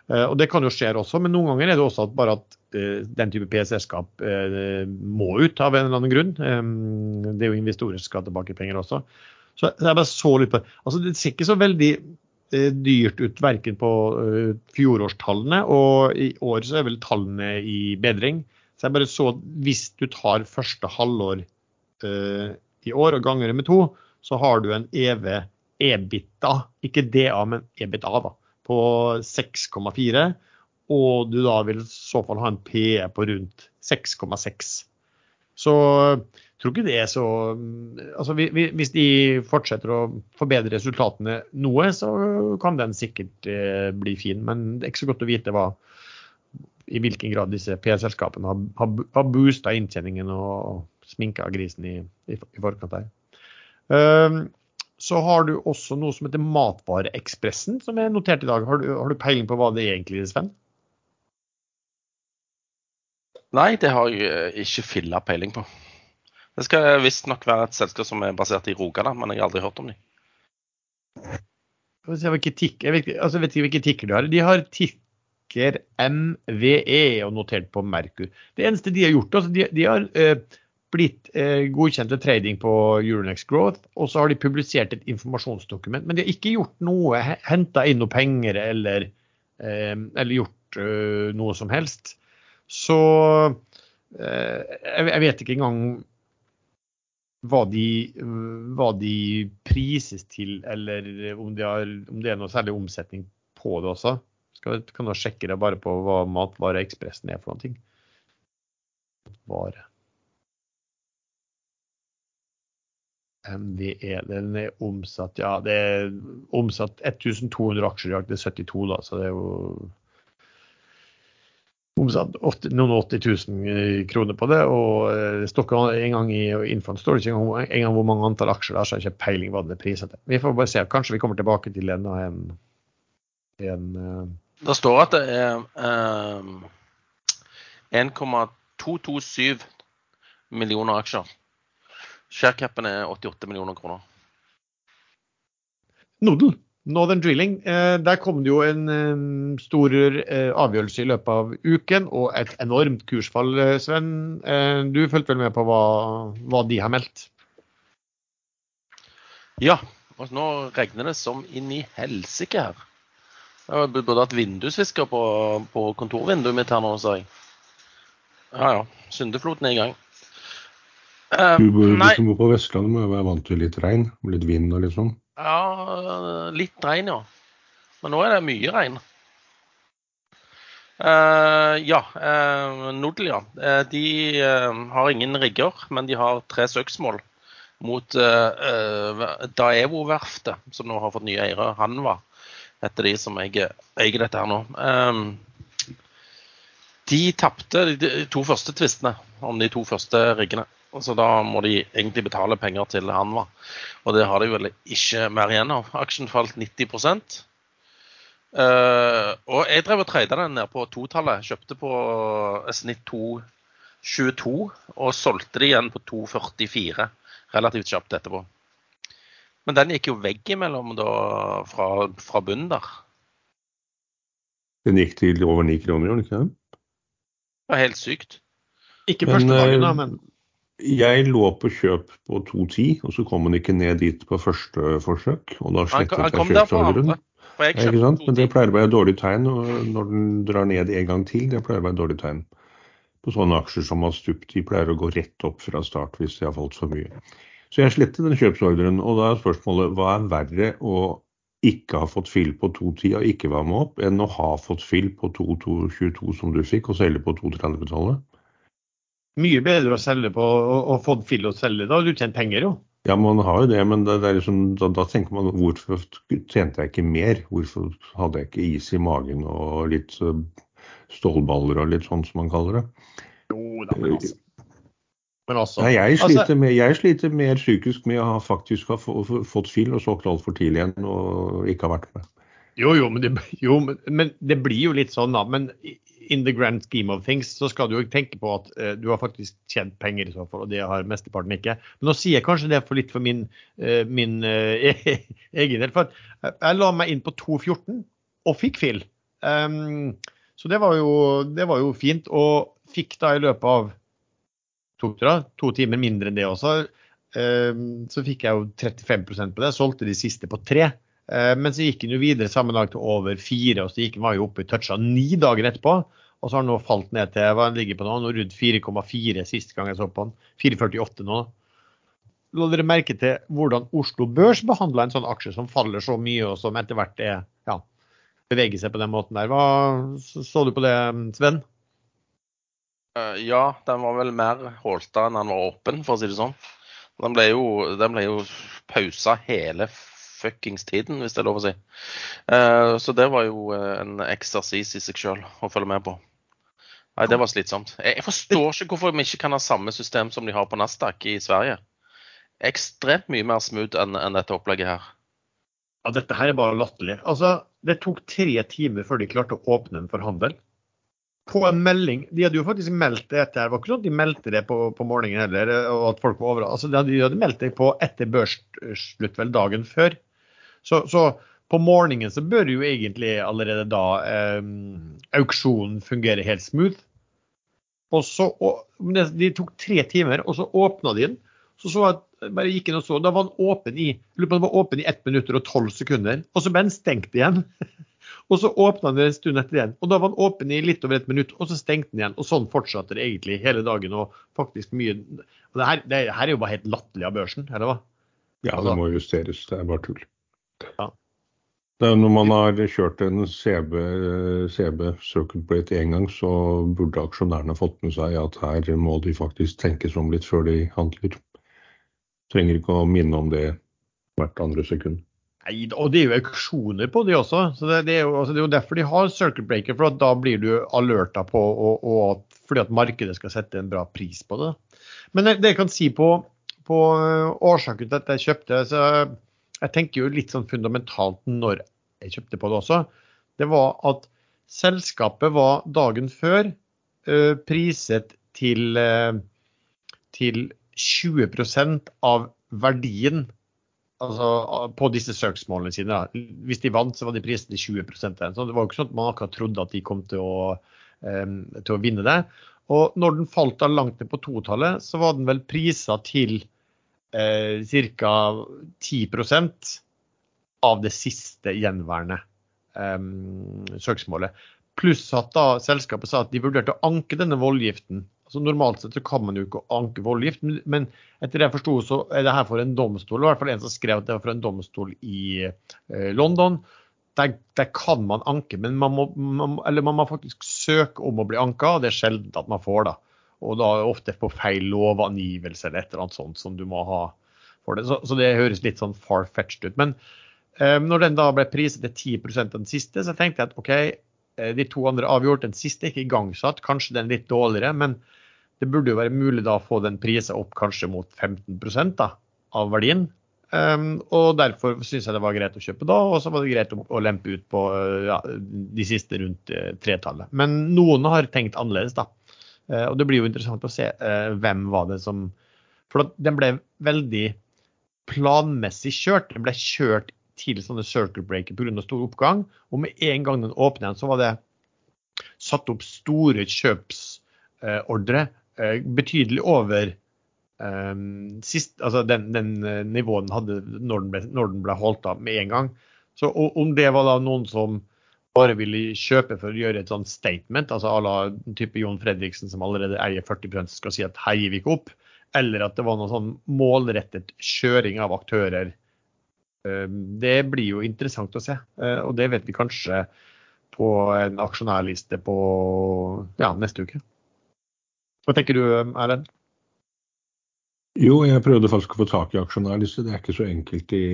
Eh, og Det kan jo skje også, men noen ganger er det også at bare at eh, den type PE-selskap må ut av en eller annen grunn. Det er jo investorer som skal tilbake penger også. Så jeg bare så litt på altså Det ser ikke så veldig dyrt ut verken på fjorårstallene, og i år så er vel tallene i bedring. Så jeg bare så at hvis du tar første halvår uh, i år og ganger med to, så har du en EV EBITDA, ikke DA, men EBITDA, da, på 6,4. Og du da vil i så fall ha en PE på rundt 6,6. Så jeg tror ikke det er så altså Hvis de fortsetter å forbedre resultatene noe, så kan den sikkert eh, bli fin. Men det er ikke så godt å vite hva, i hvilken grad disse PE-selskapene har, har, har boosta inntjeningen og sminka grisen i, i, i forkant her. Um, så har du også noe som heter Matvareekspressen, som er notert i dag. Har du, har du peiling på hva det egentlig er, Sven? Nei, det har jeg eh, ikke filla peiling på. Det skal visstnok være et selskap som er basert i Rogaland, men jeg har aldri hørt om dem. Jeg vet ikke, altså, vet ikke hvilke tikker de har. De har tikker MVE og notert på Merkur. Det eneste de har gjort, altså, de, de har eh, blitt eh, godkjent til trading på Euronext Growth, og så har de publisert et informasjonsdokument. Men de har ikke gjort noe, henta inn noe penger eller, eh, eller gjort eh, noe som helst. Så eh, jeg, vet ikke engang hva de, hva de, prises til, eller om, de har, om, det er noe særlig omsetning på det også. Skal, kan du sjekke det bare på hva Matvareekspressen er for noe. Vare. MVE. Den er omsatt ja, det er omsatt 1200 aksjer i dag er 72, da, så det er jo omsatt 80, noen 80 000 kroner på det. Og eh, det står ikke en gang i infoen står det ikke engang, engang hvor mange antall aksjer det er, så jeg har ikke peiling hva det er priset til. Vi får bare se. Kanskje vi kommer tilbake til en, en, en uh... Det står at det er um, eh, 1,227 millioner aksjer. Sharecapen er 88 millioner kroner. Nodel, Northern Drilling. Eh, der kom det jo en eh, stor eh, avgjørelse i løpet av uken og et enormt kursfall, Sven. Du fulgte vel med på hva, hva de har meldt? Ja, og nå regner det som inn i helsike her. Jeg burde hatt vindusvisker på, på kontorvinduet mitt her nå, sa jeg. Ja ja, syndefloten er i gang. Uh, du, bor, du som bor på Vestlandet må jo være vant til litt regn, litt vind og litt sånn? Ja, litt regn, ja. Men nå er det mye regn. Uh, ja, uh, Nodel, ja. Uh, de har ingen rigger, men de har tre søksmål mot Daevo-verftet, som nå har fått nye eiere. Hanva heter de som eier, eier dette her nå. de tapte de to første tvistene om de to første riggene. Så da må de egentlig betale penger til Hanva. Og det har de vel ikke mer igjen av. Aksjen falt 90 uh, eh, Og jeg drev og trada den ned på totallet. Kjøpte på snitt 2,22 og solgte det igjen på 2,44 relativt kjapt etterpå. Men den gikk jo veggimellom da fra, fra bunnen der. Den gikk til over 9 kroner, gjorde den ikke det? Det var helt sykt. Ikke første dagen, da, men jeg lå på kjøp på 2,10, og så kom han ikke ned dit på første forsøk. Og da slettet jeg kjøpsordren. Ikke sant? Men det pleier å være et dårlig tegn og når den drar ned en gang til. Det pleier å være et dårlig tegn. På sånne aksjer som har stupt, de pleier å gå rett opp fra start hvis de har falt for mye. Så jeg slettet den kjøpsordren. Og da er spørsmålet hva er verre å ikke ha fått fill på 2,10 og ikke være med opp, enn å ha fått fill på 2,22 som du fikk, og selge på 2,30-tallet? Mye bedre å selge på og, og fått fill å selge. Da har du tjent penger, jo. Ja, man har jo det, men det, det er liksom, da, da, tenker man hvorfor tjente jeg ikke mer? Hvorfor hadde jeg ikke is i magen og litt stålballer og litt sånn som man kaller det? Jo da, men altså. Men også Nei, jeg, sliter altså, med, jeg sliter mer psykisk med å ha faktisk ha fått fill og solgt altfor tidlig igjen og ikke ha vært med. Jo, jo, men det, jo, men det blir jo litt sånn, da. Men in the grand scheme of things, så skal du jo tenke på at uh, du har faktisk tjent penger i så fall, og det har mesteparten ikke. Men nå sier jeg kanskje det for litt for min, uh, min uh, egen del. For jeg la meg inn på 2,14 og fikk fill. Um, så det var, jo, det var, jo, fint. Og fikk da i løpet av to, to timer mindre enn det også, um, så fikk jeg jo 35% på det. Solgte de siste på tre. Uh, men så gikk den jo videre samme dag til over fire, og så gikk den var jo oppe i toucha ni dager etterpå. Og så har den nå falt ned til hva den ligger på nå, nå rundt 4,4 sist gang jeg så på den. 4,48 nå. La dere merke til hvordan Oslo Børs behandla en sånn aksje som faller så mye, og som etter hvert er, ja, beveger seg på den måten der. Hva så du på det, Sven? Uh, ja, den var vel mer holta enn den var åpen, for å si det sånn. Den ble jo, jo pausa hele fuckings tiden, hvis det er lov å si. Uh, så det var jo eh, en eksersis i seg sjøl å følge med på. Nei, det var slitsomt. Jeg forstår ikke hvorfor vi ikke kan ha samme system som de har på Nasdaq i Sverige. Ekstremt mye mer smooth enn en dette opplegget her. Ja, Dette her er bare latterlig. Altså, Det tok tre timer før de klarte å åpne den for handel. På en melding De hadde jo faktisk meldt det etter. Det var ikke sånn at de meldte det på, på morgenen heller. og at folk var over. Altså, de hadde meldt det på etter børsslutt vel dagen før. Så, så på morgenen så bør jo egentlig allerede da eh, auksjonen fungere helt smooth. Og så, og, De tok tre timer, og så åpna de den. Så så jeg bare gikk inn og så, Da var den åpen i den var åpen i 1 minutt og 12 sekunder. Og så ble den stengt igjen. og så åpna den en stund etter igjen. Og da var den åpen i litt over et minutt, og så stengte den igjen. Og sånn fortsatte det egentlig hele dagen. og faktisk mye, og det her, det her er jo bare helt latterlig av børsen, eller hva? Ja, det må justeres. Det er bare tull. Ja. Når man har kjørt en CB, CB Circuit Plate én gang, så burde aksjonærene fått med seg at her må de faktisk tenke seg om litt før de handler. Trenger ikke å minne om det hvert andre sekund. Nei, og det er jo auksjoner på det også. så Det, det, er, jo, altså det er, jo, derfor de har circuit breaker, for da blir du alerta på og, og fordi at markedet skal sette en bra pris på det. Men det, det jeg kan si på, på årsaken til at jeg kjøpte så jeg tenker jo litt sånn fundamentalt når jeg kjøpte på det også, det var at selskapet var dagen før uh, priset til, uh, til 20% av verdien altså, på disse søksmålene sine. Da. Hvis de vant, så var de priset til 20% Så Det var jo ikke sånn at man akkurat trodde at de kom til å, um, til å vinne det. Og når den falt da langt ned på totallet, så var den vel prisa til eh, ca. 10% av det siste gjenværende eh, søksmålet. Pluss at da selskapet sa at de vurderte å anke denne voldgiften. Altså Normalt sett så kan man jo ikke anke voldgift, men etter det jeg forsto så er det her for en domstol. I hvert fall en som skrev at det var for en domstol i eh, London. Der, der, kan man anke, men man må, man, man må, faktisk søke om å bli anka. og Det er sjelden at man får. da og da ofte på feil lovangivelse eller et eller annet sånt som du må ha for det. Så, så det høres litt sånn far-fetched ut. Men eh, når den da ble priset til 10 av den siste, så tenkte jeg at OK, eh, de to andre avgjort. Den siste er ikke igangsatt, kanskje den er litt dårligere. Men det burde jo være mulig da å få den prisa opp kanskje mot 15 da, av verdien. Um, og derfor syns jeg det var greit å kjøpe da, og så var det greit å, å lempe ut på ja, de siste rundt uh, tretallet. Men noen har tenkt annerledes, da. Eh, og det blir jo interessant å se eh, hvem var det som For den ble veldig planmessig kjørt. Den ble kjørt til sånne circle breaker pga. stor oppgang. Og med en gang den åpnet så var det satt opp store kjøpsordre eh, betydelig over um, sist, altså den, den nivåen den hadde når den ble, når den ble holdt av med en gang. Så om det var da noen som bare ville kjøpe for å gjøre et sånt statement, altså à la type Jon Fredriksen som allerede eier 40 skal si at her gir vi ikke opp, eller at det var noe sånn målrettet kjøring av aktører. Ehm, det blir jo interessant å se, eh, og det vet vi kanskje på en aksjonærliste på ja, neste uke. Hva tenker du, Erlend? Jo, jeg prøvde faktisk å få tak i aksjonærliste. Det er ikke så enkelt i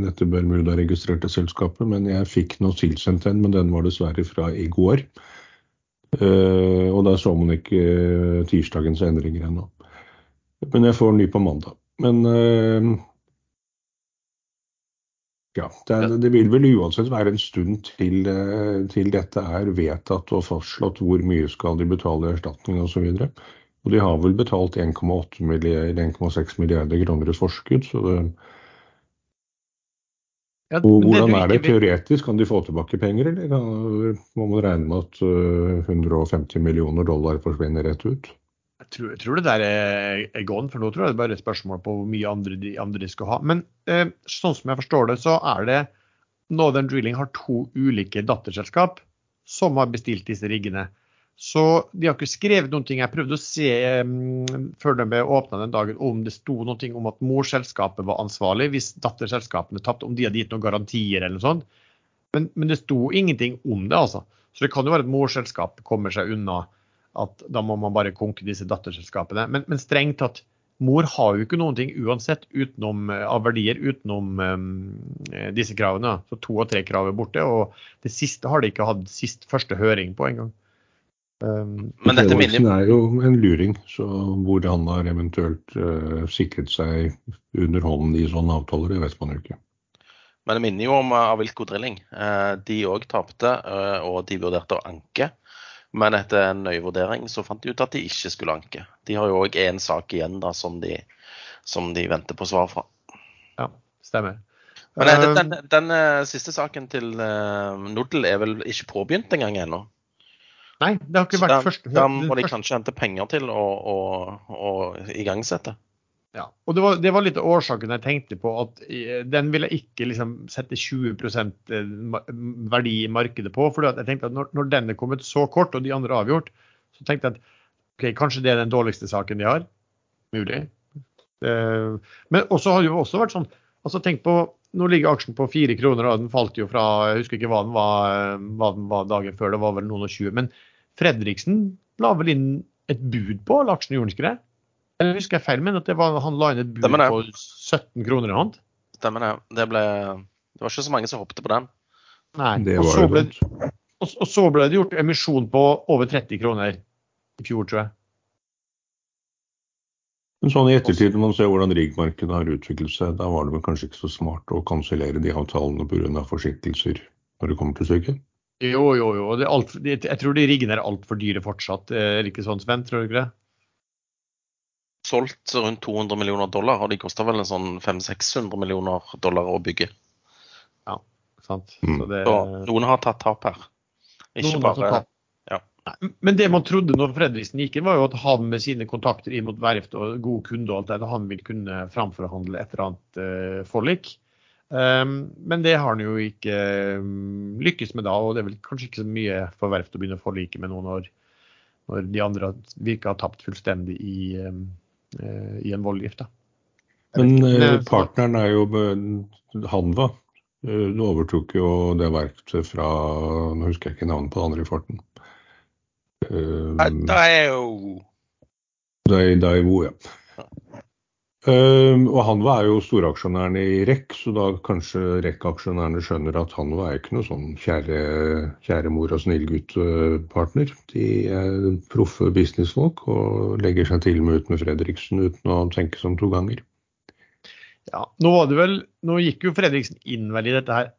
dette Bermuda-registrerte selskapet. Men jeg fikk nå tilsendt en, men den var dessverre fra i går. Uh, og der så man ikke uh, tirsdagens endringer ennå. Men jeg får ny på mandag. Men uh, ja, det, det, vil vel uansett være en stund til, til dette er vedtatt og fastslått hvor mye skal de betale i erstatning osv. Og, så og de har vel betalt 1,6 milliarder, kroner i forskudd. så det ja, og hvordan er det teoretisk? Kan de få tilbake penger, eller må man regne med at 150 øh, millioner dollar forsvinner rett ut? Jeg tror, jeg tror det der er, er gone, for nå tror jeg det er bare et spørsmål på hvor mye andre de, andre de skal ha. Men eh, sånn som jeg forstår det, så er det Northern Drilling har to ulike datterselskap som har bestilt disse riggene. Så de har ikke skrevet noen ting. Jeg prøvde å se um, før de åpna den dagen om det sto noe om at morselskapet var ansvarlig hvis datterselskapene tapte, om de hadde gitt noen garantier eller noe sånt. Men, men, det sto ingenting om det, altså. Så det kan jo være at morselskap kommer seg unna at da må man bare konke disse datterselskapene. Men, men strengt tatt, mor har jo ikke noen ting uansett utenom, eh, av verdier utenom um, disse kravene. Så to og tre krav er borte. Og det siste har de ikke hatt sist første høring på engang. Um, Men dette minner er jo en luring, så hvor han har eventuelt uh, sikret seg under hånden i sånne avtaler, det vet man jo ikke. Men det minner jo om uh, Avilko Drilling. Uh, de òg tapte, uh, og de vurderte å anke. Men etter en nøye vurdering så fant de ut at de ikke skulle anke. De har jo òg én sak igjen da, som de, som de, venter på svar fra. Ja, stemmer. Men den, den, den, siste saken til Nodel er vel ikke påbegynt engang ennå? Nei, det har ikke vært den, første Den må de kanskje hente penger til å, å, å igangsette. Ja, og det var, det var, litt årsaken jeg tenkte på. at Den ville jeg ikke liksom sette 20 eh, verdi i markedet på. for jeg tenkte at når, når, den er kommet så kort, og de andre er avgjort, så tenkte jeg at okay, kanskje det er den dårligste saken de har. Mulig. Uh, men også har det jo også vært sånn altså tenk på, Nå ligger aksjen på fire kroner, og den falt jo fra Jeg husker ikke hva den var, hva den var dagen før, det var vel noen og tjue. Men Fredriksen la vel inn et bud på laksen, gjorde han ikke det? Eller husker jeg feil, men at var, han la inn et bud på 17 kroner i hånd? Stemmer det. Det, ble, det var ikke så mange som hoppet på den. Nei. Og så, ble, og, og, så ble det gjort emisjon på over 30 kroner i fjor, tror jeg. Men sånn i ettertid, når man ser hvordan riggmarkedet har utviklet seg, da var det vel kanskje ikke så smart å kansellere de avtalene pga. forsinkelser når det kommer til stykket? Jo, jo, jo. Alt, jeg tror de riggene er altfor dyre fortsatt. Er det ikke sånn, Sven? Tror du ikke det? Solgt rundt 200 millioner dollar, og de koster vel en sånn 500-600 millioner dollar å bygge. Ja, sant. Mm. Så det, Så noen har tatt tap her. Ikke bare ja. Men det man trodde når Fredriksen gikk inn, var jo at han med sine kontakter inn mot verft og god kunde og alt det, han vil kunne framforhandle et eller annet uh, forlik. Um, men det har han jo ikke um, lykkes med da, og det er vel kanskje ikke så mye for verft å begynne å forlike med noen når, når de andre virker å ha tapt fullstendig i, um, uh, i en voldgift. Da. Men uh, partneren er jo Hanva. Uh, du overtok jo det verktet fra Nå husker jeg ikke navnet på det andre i farten. Daio. jo, ja. Uh, og Hanva er jo storaksjonæren i REC, så da kanskje REC-aksjonærene skjønner at Hanva er ikke noe sånn kjære, kjære mor og snillgutt-partner. De er proffe businessfolk og legger seg til med uten Fredriksen uten å tenke som to ganger. Ja, nå var det vel, nå gikk jo Fredriksen inn vel i dette her.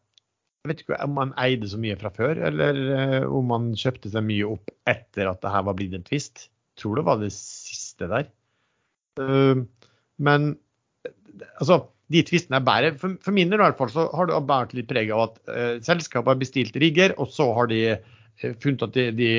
Jeg vet ikke om han eide så mye fra før, eller uh, om han kjøpte seg mye opp etter at det her var blitt en tvist. Tror det var det siste der. Uh, men altså, de tvistene er bedre. For, for min del i hvert fall så har det båret litt preg av at uh, selskapet har bestilt rigger, og så har de uh, funnet at de, de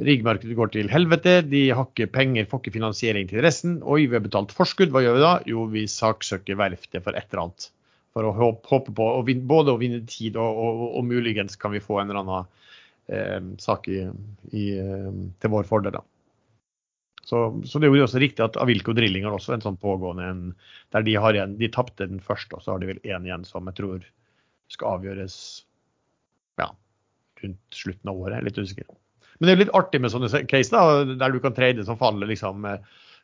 riggmarkedet går til helvete. De har ikke penger, får ikke finansiering til resten. Oi, vi har betalt forskudd, hva gjør vi da? Jo, vi saksøker verftet for et eller annet. For å håpe på å vinne, både å vinne tid og, og, og, muligens kan vi få en eller annen eh, sak i, i, til vår fordel. da. Så, så, det er jo også riktig at Avilko Drilling har også en sånn pågående en, der de har igjen, de tapte den første, og så har de vel én igjen som jeg tror skal avgjøres ja, rundt slutten av året. Jeg er litt usikker. Men det er litt artig med sånne case da, der du kan trade som faller liksom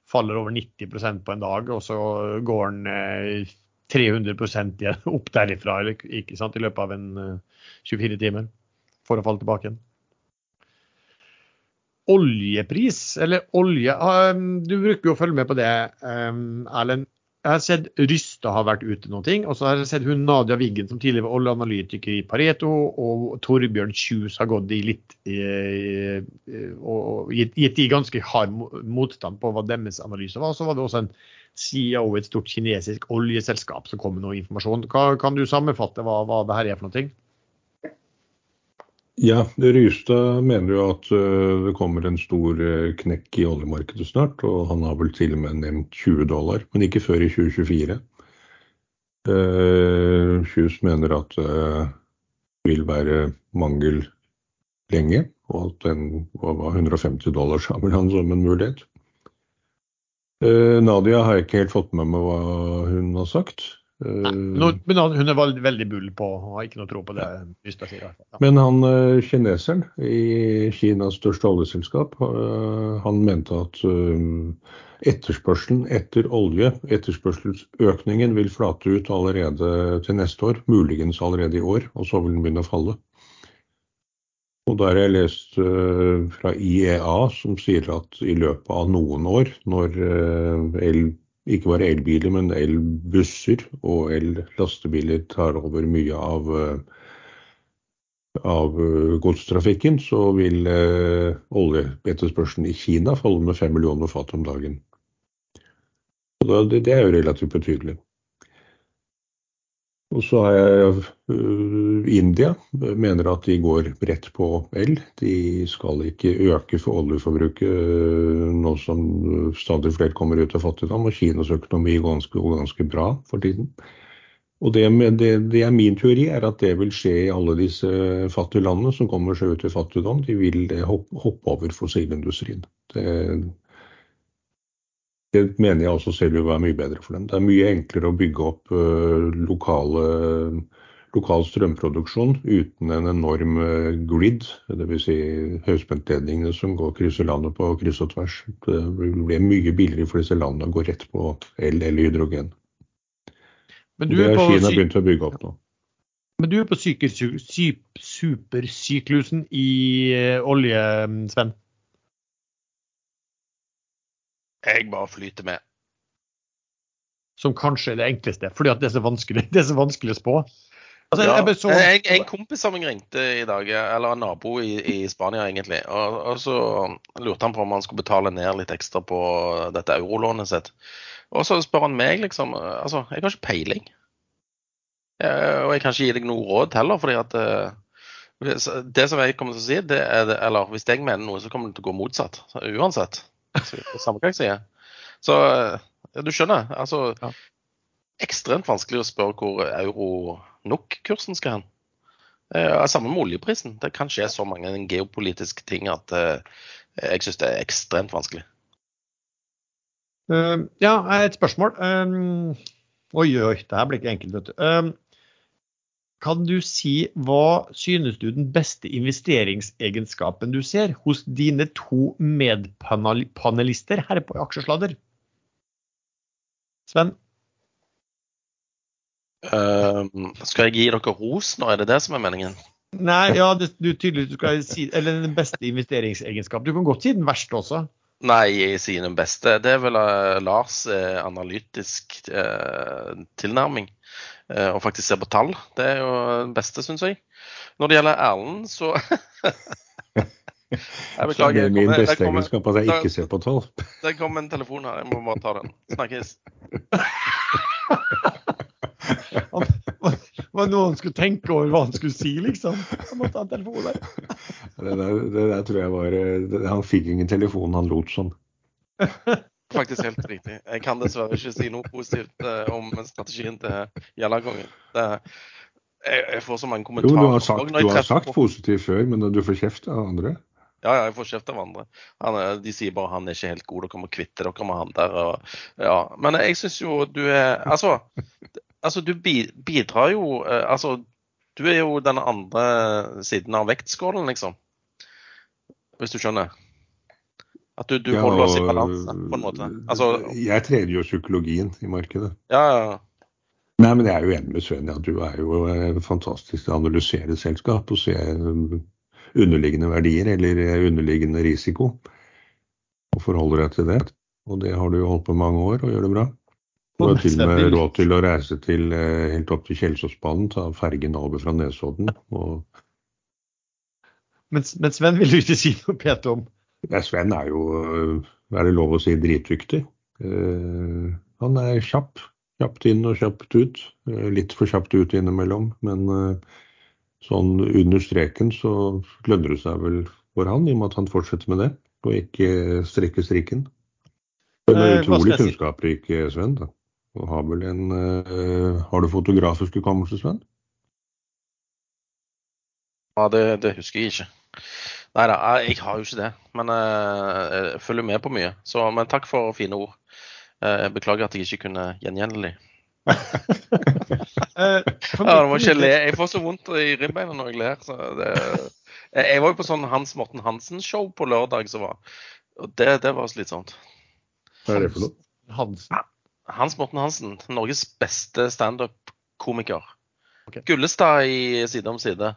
faller over 90% på en dag, og så går den eh, 300% igjen opp derifra ikke sant, i løpet av en 24 eh, timer for å falle tilbake igjen. Oljepris, eller olje um, Du bruker jo å følge med på det, Erlend. Jeg har sett Rysta har vært ute noen ting. Og så har jeg sett hun Nadia Wiggen som tidligere oljeanalytiker i Pareto, og Torbjørn Kjus har gått i litt og gitt, de ganske hard motstand på hva deres analyse var. Så var det også en CEO i et stort kinesisk oljeselskap som kom med noe informasjon. Hva, kan du sammenfatte hva, hva det her er for noe? Ja, Rystad mener jo at uh, det kommer en stor uh, knekk i oljemarkedet snart. Og han har vel til og med nevnt 20 dollar, men ikke før i 2024. Uh, Kjus mener at det uh, vil være mangel lenge, og at den var 150 dollar sammen han som en mulighet. Nadia har jeg ikke helt fått med meg hva hun har sagt. Nei, men men hun er veldig, bull på og har ikke noe tro på det. Sier, ja. Men han eh, kineseren i Kinas største oljeselskap, eh, han mente at etterspørselen etter olje, etterspørselsøkningen, vil flate ut allerede til neste år. Muligens allerede i år, og så vil den begynne å falle. Og da har jeg lest fra IEA, som sier at i løpet av noen år, når el ikke bare elbiler, men elbusser og el-lastebiler tar over mye av, eh, av eh, godstrafikken, så vil eh, oljeetterspørselen i Kina falle med fem millioner fat om dagen. det, det er jo relativt betydelig. Og så har jeg uh, India mener at de går rett på el. De skal ikke øke for oljeforbruket uh, nå som stadig flere kommer ut av fattigdom. Og Kinas økonomi går ganske, ganske bra for tiden. Og det, det, det, er min teori er at det vil skje i alle disse fattige landene som kommer seg ut i fattigdom. De vil hoppe, hoppe over fossilindustrien. Det, det mener jeg også selv vil være mye bedre for dem. Det er mye enklere å bygge opp uh, lokale, lokal strømproduksjon uten en enorm uh, grid, dvs. Si høyspentledningene som går krysser landet på kryss og tvers. Det blir mye billigere for disse landene å gå rett på el eller hydrogen. det har Kina begynt å bygge opp nå. Men du er på supersyklusen i uh, olje, Sven? Jeg bare flyter med. Som kanskje er det enkleste, fordi at det er så vanskelig, det er så vanskelig å spå. Altså, ja, så... jeg, en kompis som meg ringte i dag, eller en nabo i, i Spania egentlig, og, og, så lurte han på om han skulle betale ned litt ekstra på dette eurolånet sitt. Og så spør han meg, liksom Altså, jeg har ikke peiling. Jeg, og jeg kan ikke gi deg noe råd heller, fordi at uh, det som jeg kommer til å si, det er eller hvis jeg mener noe, så kommer det til å gå motsatt. Uansett. Samme hva jeg sier. Så du skjønner. Altså ja. Ekstremt vanskelig å spørre hvor euro-NOK-kursen skal hen. Eh, samme med oljeprisen. Det kan skje så mange geopolitiske ting at eh, jeg syns det er ekstremt vanskelig. Uh, ja, et spørsmål. Um, oi, oi, det her blir ikke enkelt, vet du. Um, kan du si hva synes du den beste investeringsegenskapen du ser hos dine to medpanelister her på Aksjesladder? Sven? Uh, skal jeg gi dere ros nå, er det det som er meningen? Nei, ja, det, du tydeligvis skal si Eller den beste investeringsegenskapen. Du kan godt si den verste også. Nei, jeg sier den beste. Det er vel uh, Lars' uh, analytisk uh, tilnærming. Eh, og faktisk ser på tall. Det er jo det beste, syns jeg. Når det gjelder Erlend, så Jeg beklager. Er min beste egenskap at jeg ikke ser på tall. Det kom en telefon her, jeg må bare ta den. Snakkes. Det var noe han skulle tenke over hva han skulle si, liksom. Han måtte ha en telefon der. Det der, det der tror jeg var det, Han fikk ingen telefon, han lot sånn. Faktisk helt riktig. Jeg kan dessverre ikke si noe positivt uh, om strategien til Jallakongen Jeg, jeg, får så mange kommentarer. Jo, du har sagt, du har sagt positivt før, men du får kjeft av andre? Ja, ja, jeg får kjeft av andre. Han, de sier bare han er ikke helt god, dere må kvitte dere med han der. Og, ja. Men jeg syns jo du er Altså, altså du bidrar jo uh, Altså, du er jo den andre siden av vektskålen, liksom. Hvis du skjønner? At du, du Ja, holder oss i balanse, på en måte. Altså, Jeg trener jo psykologien i markedet. ja, ja. Nei, men jeg er jo enig med Sven i at du er jo eh, fantastisk til å analysere selskap og se eh, underliggende verdier eller eh, underliggende risiko. Og forholder deg til det. Og det har du jo holdt på i mange år og gjør det bra. Du har til og med råd til å reise til, helt opp til Kjelsåsbanen, ta fergen over fra Nesodden. Og Men, men Sven vil du ikke si noe pent om. ja, Sven er jo, eh, er det lov å si, dritdyktig. Uh, han er kjapp. Kjapt inn og kjapt ut. Uh, litt for kjapt ut innimellom, men uh, sånn under streken så lønner det seg vel for han, i og med at han fortsetter med det, og ikke strekker strikken. Men Eh, er utrolig jeg si? kunnskapsrik eh, Sven. da. Og har vel en eh, Har du fotografisk hukommelse, Sven? ja det, det husker jeg ikke. Nei da, jeg har jo ikke det. Men eh, jeg følger med på mye. Så, men takk for fine ord. Eh, Jeg beklager at jeg ikke kunne gjengjelde de. Eh, Ja, det må ikke le. Jeg får så vondt i ribbeina når jeg ler. Så det, jeg var jo på sånn Hans Morten Hansen-show på lørdag som var. Og det, det var slitsomt. Hva er det for noe? Hansen. Hans Morten Hansen, Norges beste standup-komiker. Okay. Gullestad i Side om side.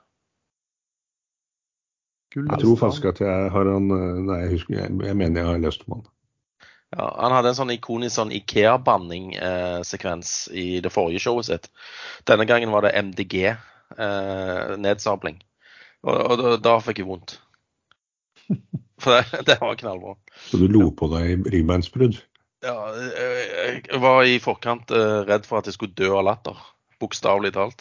Jeg tror faktisk at jeg har han eh, Nei, jeg, husker, jeg, jeg mener jeg har lest om han. Ja, han hadde en sånn ikonisk sånn Ikea-banning-sekvens i det forrige showet sitt. Denne gangen var det MDG-nedsabling. og og da, da fikk jeg vondt. For det, det var knallbra. Så du lo på deg ribbeinsbrudd? Ja, jeg jeg var i forkant eh, redd for at jeg skulle dø av latter. Bokstavelig talt.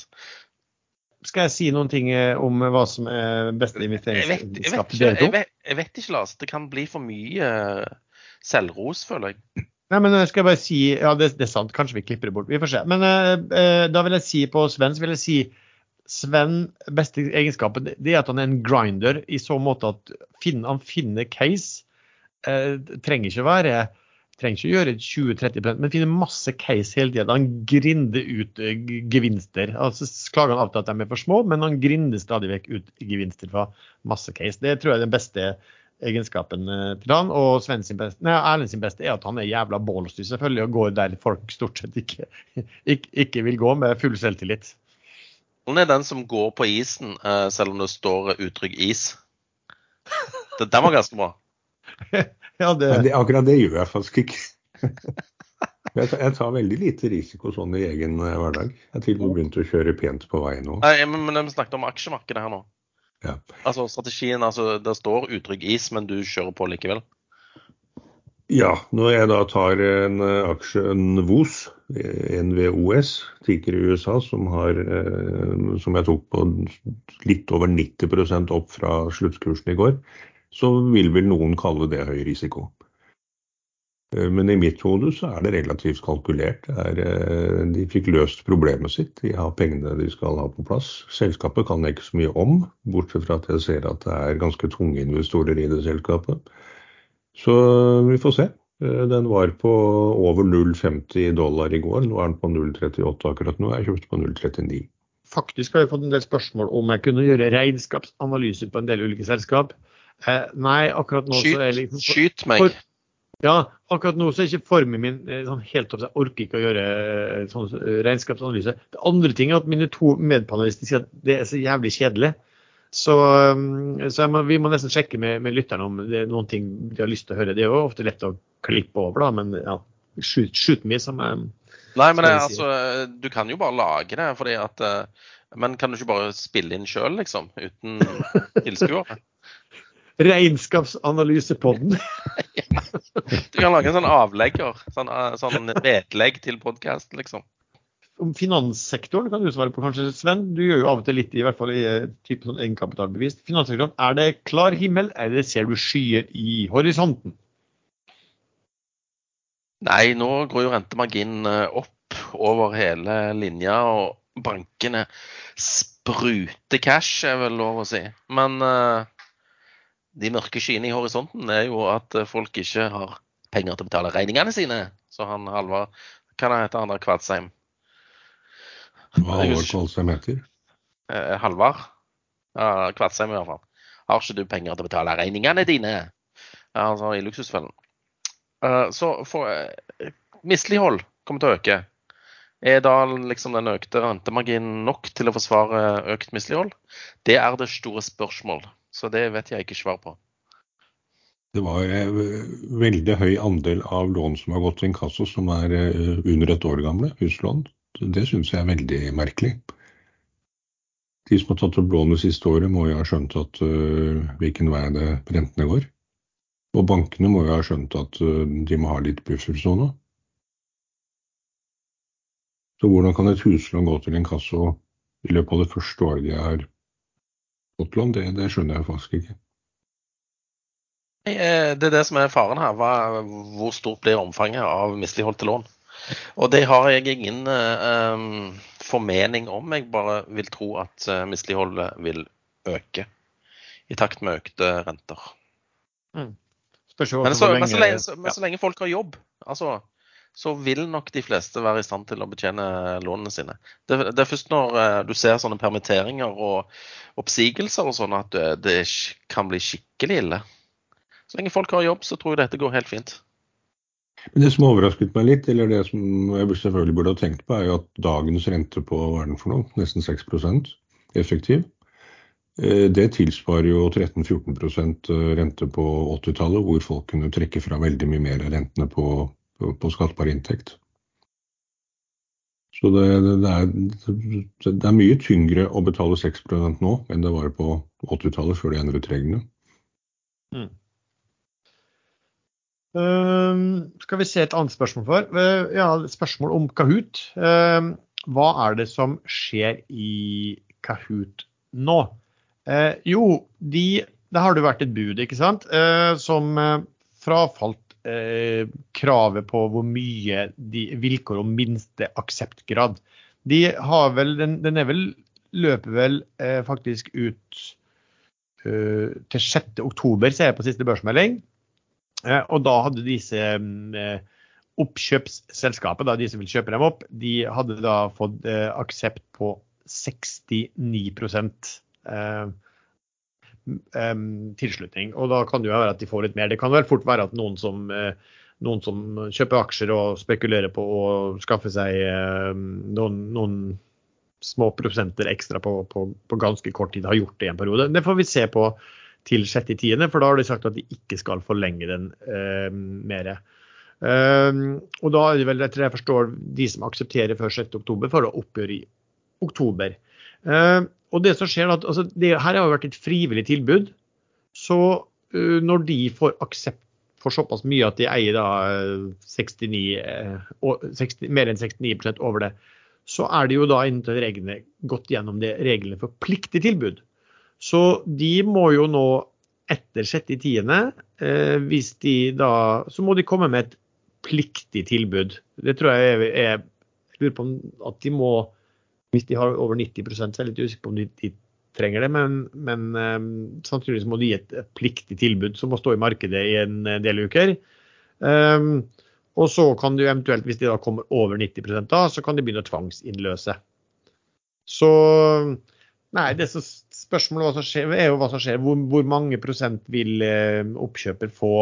Skal jeg si noen ting eh, om hva som er beste investeringsselskap til dere jeg, to? vet, jeg vet ikke, Lars. Det kan bli for mye eh, selvros, føler jeg. Nei, men jeg skal bare si Ja, det, det er sant. Kanskje vi klipper det bort. Vi får se. Men eh, eh, da vil jeg si på Sven, så vil jeg si Sven, beste egenskapen det er at han er en grinder i så måte at finn, han finner case. Eh, trenger ikke å være trenger ikke gjøre 20-30 men finner masse case hele tida. Han grinder ut eh, gevinster. Altså Klager han av til at de er for små, men han grinder stadig vekk ut gevinster fra masse case. Det tror jeg er den beste egenskapen eh, til han. Og Sven sin beste, nei, Erlend sin beste er at han er jævla ballsty, selvfølgelig, og går der folk stort sett ikke, ikke, ikke vil gå, med full selvtillit. Han er den som går på isen eh, selv om det står utrygg is. Den var ganske bra. Ja, det, Men det, akkurat det gjør jeg faktisk ikke. Jeg tar, jeg tar veldig lite risiko sånn i egen eh, hverdag. Jeg har til og med begynt å kjøre pent på vei nå. Nei, men, men vi snakket om aksjemarkedet her nå. Ja. Altså strategien, altså det står utrygg is, men du kjører på likevel. Ja, når jeg da tar en eh, aksje, en VOS, eh, NVOS, tikker i USA, som, har, som jeg tok på litt over 90 opp fra sluttkursen i går, så vil vel noen kalle det høy risiko. Eh, Men i mitt hode så er det relativt kalkulert. Er, eh, de fikk løst problemet sitt. De har pengene de skal ha på plass. Selskapet kan jeg ikke så mye om, bortsett fra at jeg ser at det er ganske tunge investorer i det selskapet. Så vi får se. Eh, Den var på over 0,50 dollar i går. Nå er den på 0,38 akkurat nå. Jeg kjøpte på 0,39. faktisk har jeg fått en del spørsmål om jeg kunne gjøre regnskapsanalyser på en del ulike selskap. Eh, nei, akkurat nå så er liksom Skyt, liksom skyt meg. for- Ja, akkurat nå så er ikke formen min eh, sånn helt opp. Jeg orker ikke å gjøre eh, sånn eh, regnskapsanalyse. Det andre ting er at mine to medpanelister sier at det er så jævlig kjedelig. Så, um, så må, vi må nesten sjekke med, med lytterne om det er noen ting de har lyst til å høre. Det er jo ofte lett å klippe over, da, men ja. Shoot, shoot me, som jeg Nei, men det, altså, du kan jo bare lage det, fordi at Men kan du ikke bare spille inn sjøl, liksom? Uten tilskuere? Regnskapsanalysepodden. Du kan lage en sånn avlegger. Sånn, eh, sånn vedlegg til podkast, liksom. Om finanssektoren kan du svare på, kanskje, Sven. Du gjør jo av og til litt, i hvert fall i eh, type sånn egenkapitalbevis. Finanssektoren, er det klar himmel, eller ser du skyer i horisonten? Nei, nå går jo rentemarginen eh, opp over hele linja, og bankene spruter cash, er vel lov å si. Men eh, de mørke skyene i horisonten er jo at eh, folk ikke har penger til å betale regningene sine. Så han Halvard Hva heter han der Kvadsheim? Hva Halvor Kvadsheim heter? Eh, Halvard? Ja, Kvadsheim i hvert fall. Har ikke du penger til å betale regningene dine? Altså i luksusfellen. Eh, så for mislighold kommer til å øke. Er da liksom den økte rentemarginen nok til å forsvare økt mislighold? Det er det store spørsmål. Så det vet jeg ikke svar på. Det var eh, veldig høy andel av lån som har gått til inkasso som er eh, under et år gamle, huslån. Det syns jeg er veldig merkelig. De som har tatt opp lån det siste året, må jo ha skjønt at uh, hvilken vei det rentene går. Og bankene må jo ha skjønt at uh, de må ha litt buffersone. Så hvordan kan et huslån gå til inkasso i løpet av det første året de har lån, det, det skjønner jeg faktisk ikke. Eh, det er det som er faren her. Hva, hvor stort blir omfanget av misligholdte lån? Og det har jeg ingen um, formening om. Jeg bare vil tro at misligholdet vil øke i takt med økte renter. Mm. Men, så, men, så, lenge, så, men så, lenge, folk har jobb, altså, så vil nok de fleste være i stand til å betjene lånene sine. Det, det er først når uh, du ser sånne permitteringer og oppsigelser og sånn at det, det kan bli skikkelig ille. Så lenge folk har jobb, så tror jeg dette går helt fint. Det som overrasket meg litt, eller det som jeg selvfølgelig burde ha tenkt på, er jo at dagens rente på hva er den for noe, nesten 6% effektiv. Eh, det tilsvarer jo 13-14% rente på 80-tallet, hvor folk kunne trekke fra veldig mye mer av rentene på på skattbar inntekt. Så det, det, er, det, er, mye tyngre å betale 6% nå enn det var på 80-tallet, før de endret reglene. Mm. Uh, skal vi se et annet spørsmål for? Uh, ja, spørsmål om Kahoot. Uh, hva er det som skjer i Kahoot nå? jo, de, det har det vært et bud, ikke sant, som frafalt eh, kravet på hvor mye de vilkår om minste akseptgrad. De har vel, den, den er vel, løper vel eh, faktisk ut uh, til 6. oktober, ser jeg på siste børsmelding. Eh, og da hadde disse eh, oppkjøpsselskapet, da, de som vil kjøpe dem opp, de hadde da fått aksept på 69 eh, um, tilslutning. Og da kan det jo være at de får litt mer. Det kan vel fort være at noen som, uh, noen som kjøper aksjer og spekulerer på å skaffe seg uh, noen, noen, små prosenter ekstra på, på, på, ganske kort tid, har gjort det i en periode. Det får vi se på til 6.10., for da har de sagt at de ikke skal forlenge den uh, mer. Um, og da er det vel, etter jeg forstår, de som aksepterer før 6.10, for å oppgjøre i oktober. Uh, og det som skjer at, altså, det her har jo vært et frivillig tilbud. Så uh, når de får aksept for såpass mye at de eier da 69, uh, 60, mer enn 69% over det, så er det jo da inntil reglene gått gjennom det reglene for pliktig tilbud. Så de må jo nå etter 6.10., eh, hvis de da Så må de komme med et pliktig tilbud. Det tror jeg er Jeg lurer på at de må hvis de har over 90% så er jeg litt usikker på om de, de trenger det. Men, men um, sannsynligvis må de gi et, pliktig tilbud som må stå i markedet i en del uker. Um, og så kan du eventuelt, hvis de da kommer over 90 da, så kan de begynne å tvangsinnløse. Så nei, det som spørsmålet er jo hva som skjer. Hvor, hvor mange prosent vil eh, oppkjøper få?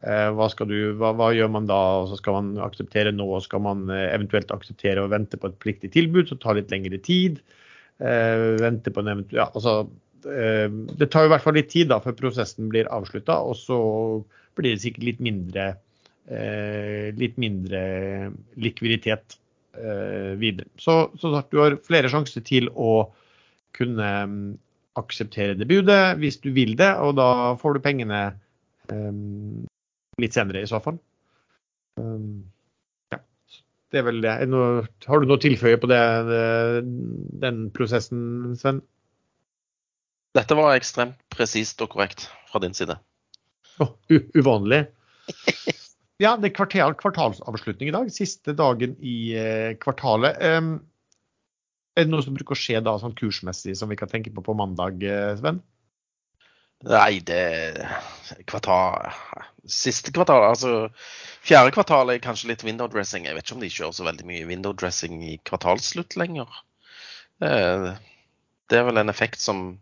Eh, hva, du, hva, hva, gjør man da? Og så skal man akseptere nå, og skal man eh, eventuelt akseptere å vente på et pliktig tilbud som tar litt lengre tid. Eh, vente på en eventuell, ja, altså, eh, det tar i hvert fall litt tid da før prosessen blir avslutta, og så blir det sikkert litt mindre, eh, litt mindre likviditet eh, videre. Så, så du har flere sjanser til å kunne mm, akseptere det hvis du vil det, og da får du pengene litt senere i så fall. Um, ja, det er vel det. Har du noe å tilføye på det, den prosessen, Sven? Dette var ekstremt presist og korrekt fra din side. Oh, uvanlig. Ja, det er kvartal, kvartalsavslutning i dag. Siste dagen i eh, kvartalet. Um, er det noe som bruker å skje da sånn kursmessig som vi kan tenke på på mandag, eh, Sven? Nei, det kvartal Siste kvartal, altså fjerde kvartal er kanskje litt window dressing. Jeg vet ikke om de kjører så veldig mye window dressing i kvartalsslutt lenger. Det er vel en effekt som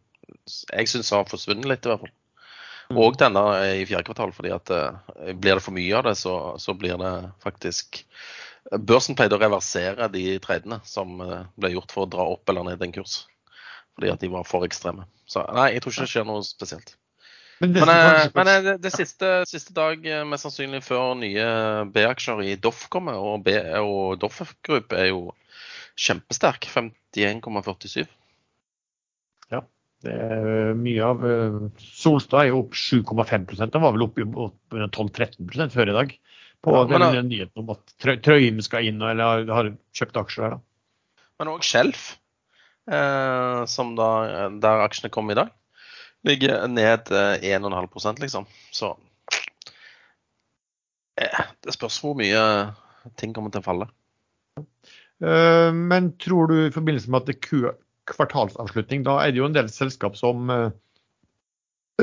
jeg syns har forsvunnet litt, i hvert fall. Og denne i fjerde kvartal, fordi at eh, blir det for mye av det, så, så blir det faktisk Børsen pleide å reversere de tredjene som eh, ble gjort for å dra opp eller ned en kurs. Fordi at de var for ekstreme. Så nei, jeg tror ikke det skjer noe spesielt. Men det, Men, eh, men eh, det, det siste, siste dag, eh, mest sannsynlig før nye B-aksjer i Doff kommer, og, B, og Doff Group er jo kjempesterk. 51,47. Ja. det er mye av Solstad er jo opp 7,5 Den var vel opp i 12-13 før i dag. På Ja, men den, nyheten om at Trø- Trøim skal inn, eller har, har kjøpt aksjer der. da. Men òg Skjelf, som da, der aksjene kom i dag, ligger ned eh, 1,5% liksom. Så eh, det spørs hvor mye ting kommer til å falle. Eh, Men tror du i forbindelse med at det er kvartalsavslutning, da er det jo en del selskap som eh,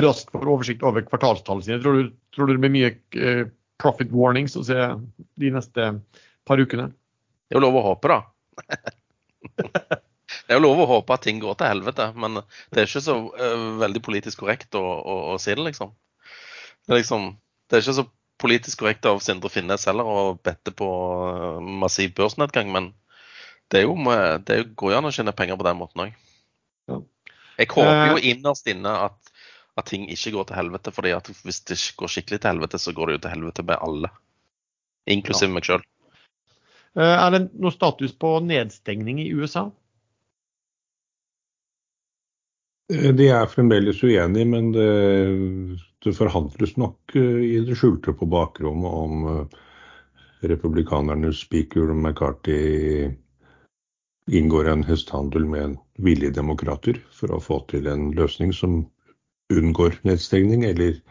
raskt får oversikt over kvartalstallene sine. Tror du, tror du det blir mye eh, profit warnings å se de neste par ukene? Det er jo lov å håpe, da. Det er jo lov å håpe at ting går til helvete, men det er ikke så uh, veldig politisk korrekt å, å, å si det, liksom. Det er liksom. Det er ikke så politisk korrekt av Sindre Finnes heller å bette på eh, massiv børsnedgang, men det, er jo, med- det går jo an å tjene penger på den måten òg. Ja. Jeg håper jo Eh. innerst inne at, at ting ikke går til helvete, fordi at hvis det går skikkelig til helvete, så går det jo til helvete med alle. Inklusiv meg sjøl. Er det noe status på nedstengning i USA? Eh, De er fremdeles uenige, men det, det forhandles nok eh, i det skjulte på bakrommet om eh, republikanernes speaker McCarthy inngår en hestehandel med villige demokrater for å få til en løsning som unngår nedstengning, eller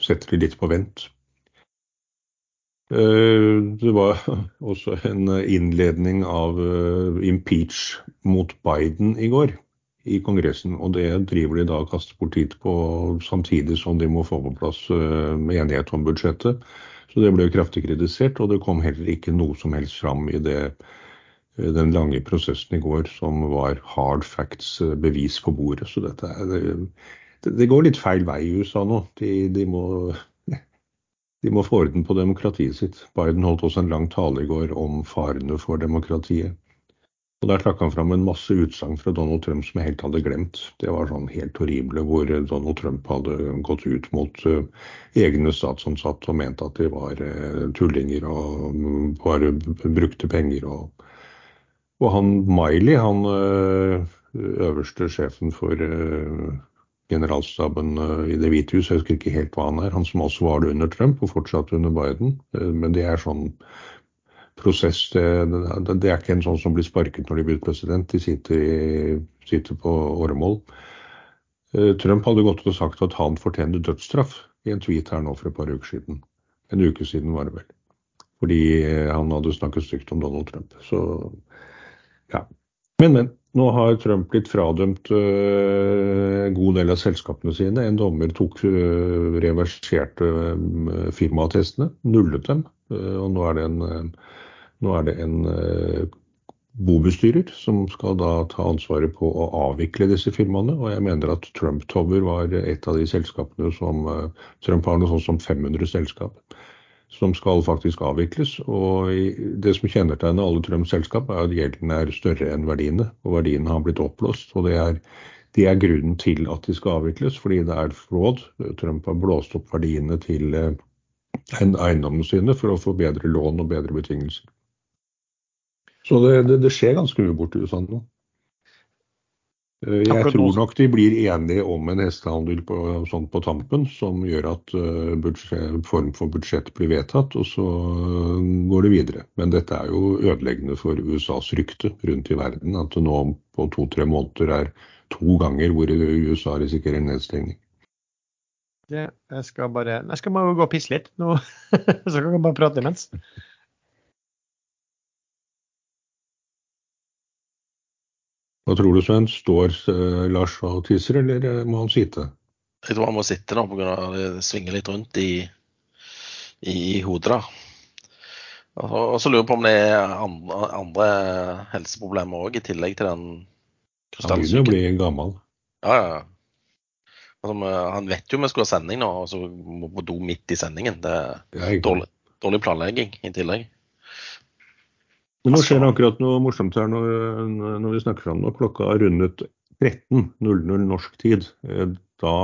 setter det litt på vent. Eh, Det var også en innledning av eh, impeach mot Biden i går i Kongressen, og det driver de da og kaster bort tid på samtidig som de må få på plass eh, enighet om budsjettet. Så det ble jo kraftig kritisert, og det kom heller ikke noe som helst fram i det, eh, den lange prosessen i går som var hard facts, eh, bevis på bordet. Så dette er, det, det går litt feil vei i USA nå. De, de, må, de må få orden på demokratiet sitt. Biden holdt også en lang tale i går om farene for demokratiet. Og Der trakk han fram en masse utsagn fra Donald Trump som jeg helt hadde glemt. Det var sånn helt horrible, hvor Donald Trump hadde gått ut mot uh, egne statsansatte og ment at de var uh, tullinger og mm, bare brukte penger. Og, og han Miley, han uh, øverste sjefen for eh, generalstaben eh, i Det hvite hus, jeg husker ikke helt hva han er, han som også var det under Trump og fortsatt under Biden. Eh, Men det er sånn prosess. Det, det, er ikke en sånn som blir sparket når de blir president. De sitter, i, sitter på åremål. Eh, Trump hadde gått og sagt at han fortjener dødsstraff i en tweet her nå for et par uker siden. En uke siden var det vel. Fordi eh, han hadde snakket stygt om Donald Trump. Så ja. Men, men. Nå har Trump blitt fradømt øh, en god del av selskapene sine. En dommer tok reverserte firmaattestene, nullet dem. og nå er det en, nå er det en øh, bobestyrer som skal da ta ansvaret på å avvikle disse firmaene. Og jeg mener at Trump Tower var et av de selskapene som øh, Trump har noe sånt som 500 selskap som skal faktisk avvikles. Og det som kjennetegner alle Trumps selskap, er at gjelden er større enn verdiene. Og verdiene har blitt oppblåst. Og det er, det er grunnen til at de skal avvikles, fordi det er fraud. Trump har blåst opp verdiene til eh, en- eiendommene sine for å få bedre lån og bedre betingelser. Så det, det, det skjer ganske mye borti USA nå. Eh, Jeg tror nok de blir enige om en hestehandel på, sånn på tampen, som gjør at uh, budsjett, form for budsjett blir vedtatt, og så eh, går det videre. Men dette er jo ødeleggende for USAs rykte rundt i verden, at det nå på to-tre måneder er to ganger hvor USA risikerer nedstengning. Det, jeg skal bare Jeg skal bare gå og pisse litt nå. Så kan jeg bare prate imens. Hva tror du, Sven? Står eh, Lars og tisser, eller eh, må han sitte? Jeg tror han må sitte nå pga. det svinger litt rundt i, i, i hodet. da. Og så- og så lurer jeg på om det er andre, andre helseproblemer òg, i tillegg til den Han begynner å bli gammel. Ja, ja. Altså, han vet jo vi skulle ha sending nå, og så må på do midt i sendingen. Det er dårlig, dårlig planlegging i tillegg. Men nå skjer det akkurat noe morsomt her når, når vi snakker fram Og klokka har rundet 13.00 norsk tid. Eh, Da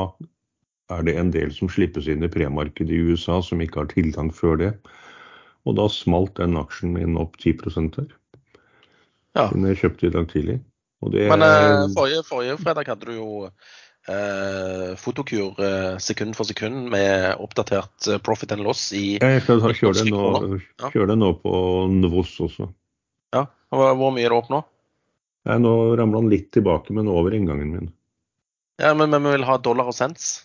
er det en del som slippes inn i premarkedet i USA som ikke har tilgang før det. Og da smalt den aksjen min opp 10 her. Ja. Den jeg kjøpte i dag tidlig. Og det, Men eh, forrige, forrige fredag hadde du jo eh, Fotokur eh, sekund for sekund med oppdatert eh, profit and loss i jeg skal kjøre den nå, Ja. kjøre nå på Nvos også. Ja, Hvor mye er det opp nå? Nei, nå ramla han litt tilbake, men over inngangen min. Ja, men, men vi vil ha dollar og cents.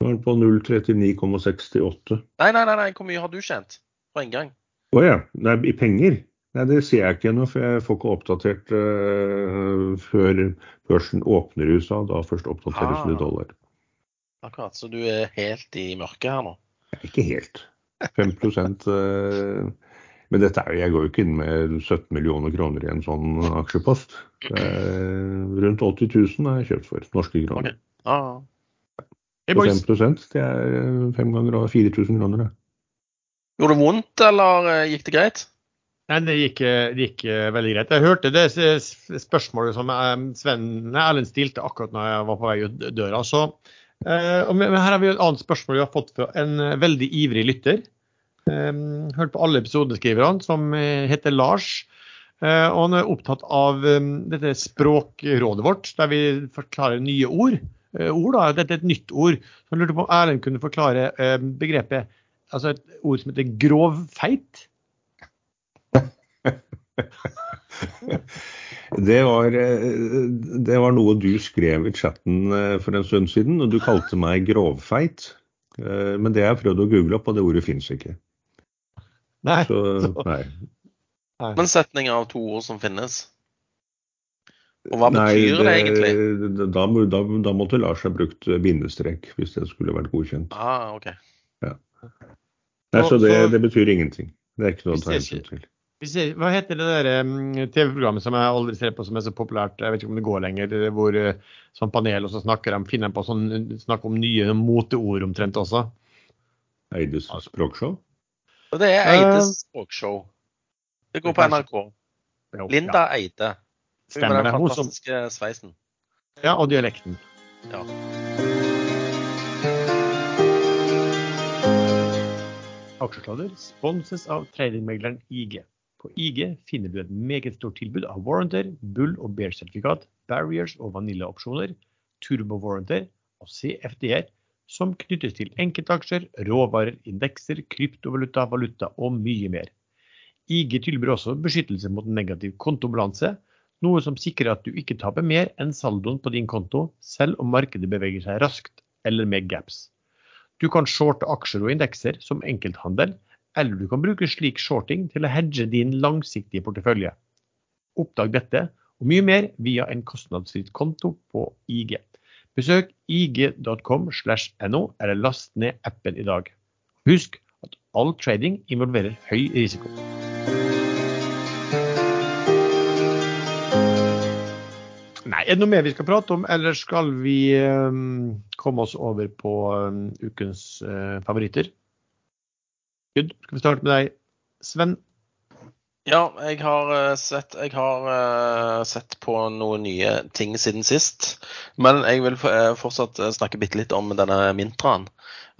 Nå er den på 0,39,68. Nei, nei, nei, nei, hvor mye har du tjent på en gang? Å ja. Nei, i penger? Nei, det ser jeg ikke ennå, for jeg får ikke oppdatert uh, før børsen åpner i USA. Da først oppdateres Ah. det dollar. Akkurat, så du er helt i mørket her nå. Ikke helt. 5 eh, Men dette er, jo- jeg går jo ikke inn med 17 millioner kroner i en sånn aksjepost. Rundt 80 000 er jeg kjøpt for norske kroner. Okay. Ah. Hey, boys. 5 det er fem ganger over 4000 kroner. det. Gjorde det vondt, eller eh, gikk det greit? Nei, det gikk, eh, det gikk eh, veldig greit. Jeg hørte det spørsmålet som Sven Erlend stilte akkurat når jeg var på vei ut døra. Så, eh, og men her har vi et annet spørsmål vi har fått fra en veldig ivrig lytter. Eh, Hørt på alle episodeskriverne, som eh, heter Lars. Eh, og han er opptatt av eh, dette språkrådet vårt, der vi forklarer nye ord. Eh, ord da, Dette er et nytt ord. Så han lurte på om Erlend kunne forklare eh, begrepet, altså et ord som heter grovfeit. Det var, det var noe du skrev i chatten for en stund siden, og du kalte meg grovfeit. Men det har jeg prøvd å google opp, og det ordet fins ikke. Nei. Så nei. Men setninger av to ord som finnes. Og hva betyr det, egentlig? Da, da, da måtte Lars ha brukt bindestrek, hvis det skulle vært godkjent. Ah, ok. Nei, Så- Så det, det betyr ingenting. Det er ikke noe å ta hensyn til. Ser, hva heter det der TV-programmet som jeg aldri ser på som er så populært, jeg vet ikke om det går lenger, er hvor uh, sånn panel og så snakker de, finner på sånn, snakker om nye moteord omtrent også. Eides språkshow? Og det er Eh, Eides språkshow. Det går på NRK. Linda Eide. Hun stemmer det. den fantastiske sveisen. ja, og dialekten. Ja. Aksjesladder sponses av tradingmegleren IG. På IG finner du et meget stort tilbud av warranter, bull- og bear-sertifikat, barriers og vaniljeopsjoner, turbo-warranter og CFD-er, som knyttes til enkeltaksjer, råvarer, indekser, kryptovaluta, valuta og mye mer. IG tilbyr også beskyttelse mot negativ kontobalanse, noe som sikrer at du ikke taper mer enn saldoen på din konto, selv om markedet beveger seg raskt eller med gaps. Du kan shorte aksjer og indekser som enkelthandel, eller du kan bruke slik shorting til å hedge din langsiktige portefølje. Oppdag dette og mye mer via en kostnadsfritt konto på IG. Besøk ig.com no, eller last ned appen i dag. Husk at all trading involverer høy risiko. Nei, er det noe mer vi skal prate om, eller skal vi um, komme oss over på um, ukens uh, favoritter? Good. Skal vi starte med deg, Sven? Ja, jeg har, eh, sett, jeg har eh, sett på noen nye ting siden sist. Men jeg vil eh, fortsatt snakke bitte litt om denne Mintraen.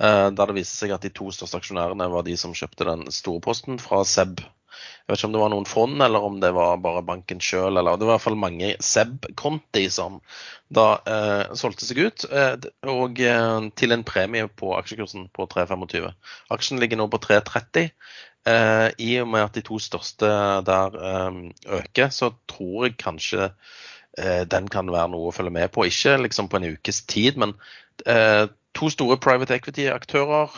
Der det viste seg at de to største aksjonærene var de som kjøpte den store posten fra SEB. Jeg vet ikke om det var noen fond, eller om det var bare banken sjøl. Det var i hvert fall mange SEB-konti som da eh, solgte seg ut, eh, og eh, til en premie på aksjekursen på 3,25. Aksjen ligger nå på 3,30. Eh, I og med at de to største der eh, øker, så tror jeg kanskje eh, den kan være noe å følge med på. Ikke liksom på en ukes tid, men eh, to store private equity-aktører,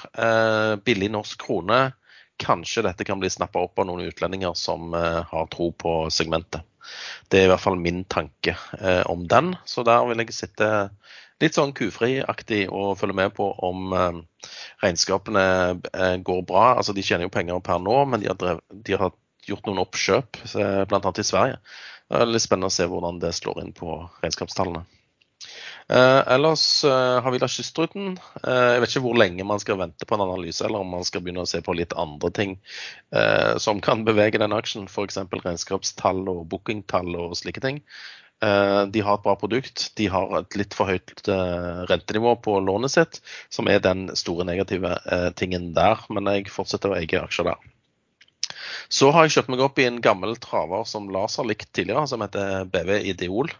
billig norsk krone. Kanskje dette kan bli snappa opp av noen utlendinger som har tro på segmentet. Det er i hvert fall min tanke om den. Så der vil jeg sitte litt sånn kufriaktig å følge med på om eh, regnskapene eh, går bra. Altså De tjener jo penger per nå, men de har, drev, de har gjort noen oppkjøp, eh, bl.a. i Sverige. Det er litt spennende å se hvordan det slår inn på regnskapstallene. Eh, ellers eh, har vi da Kystruten. Eh, jeg vet ikke hvor lenge man skal vente på en analyse, eller om man skal begynne å se på litt andre ting som kan bevege den aksjen. F.eks. regnskapstall og bookingtall og slike ting. Eh, de har et bra produkt. De har et litt for høyt eh, rentenivå på lånet sitt, som er den store negative tingen der. Men jeg fortsetter å eie aksjer der. Så har jeg kjøpt meg opp i en gammel traver som Lars har likt tidligere, som heter BV Ideol.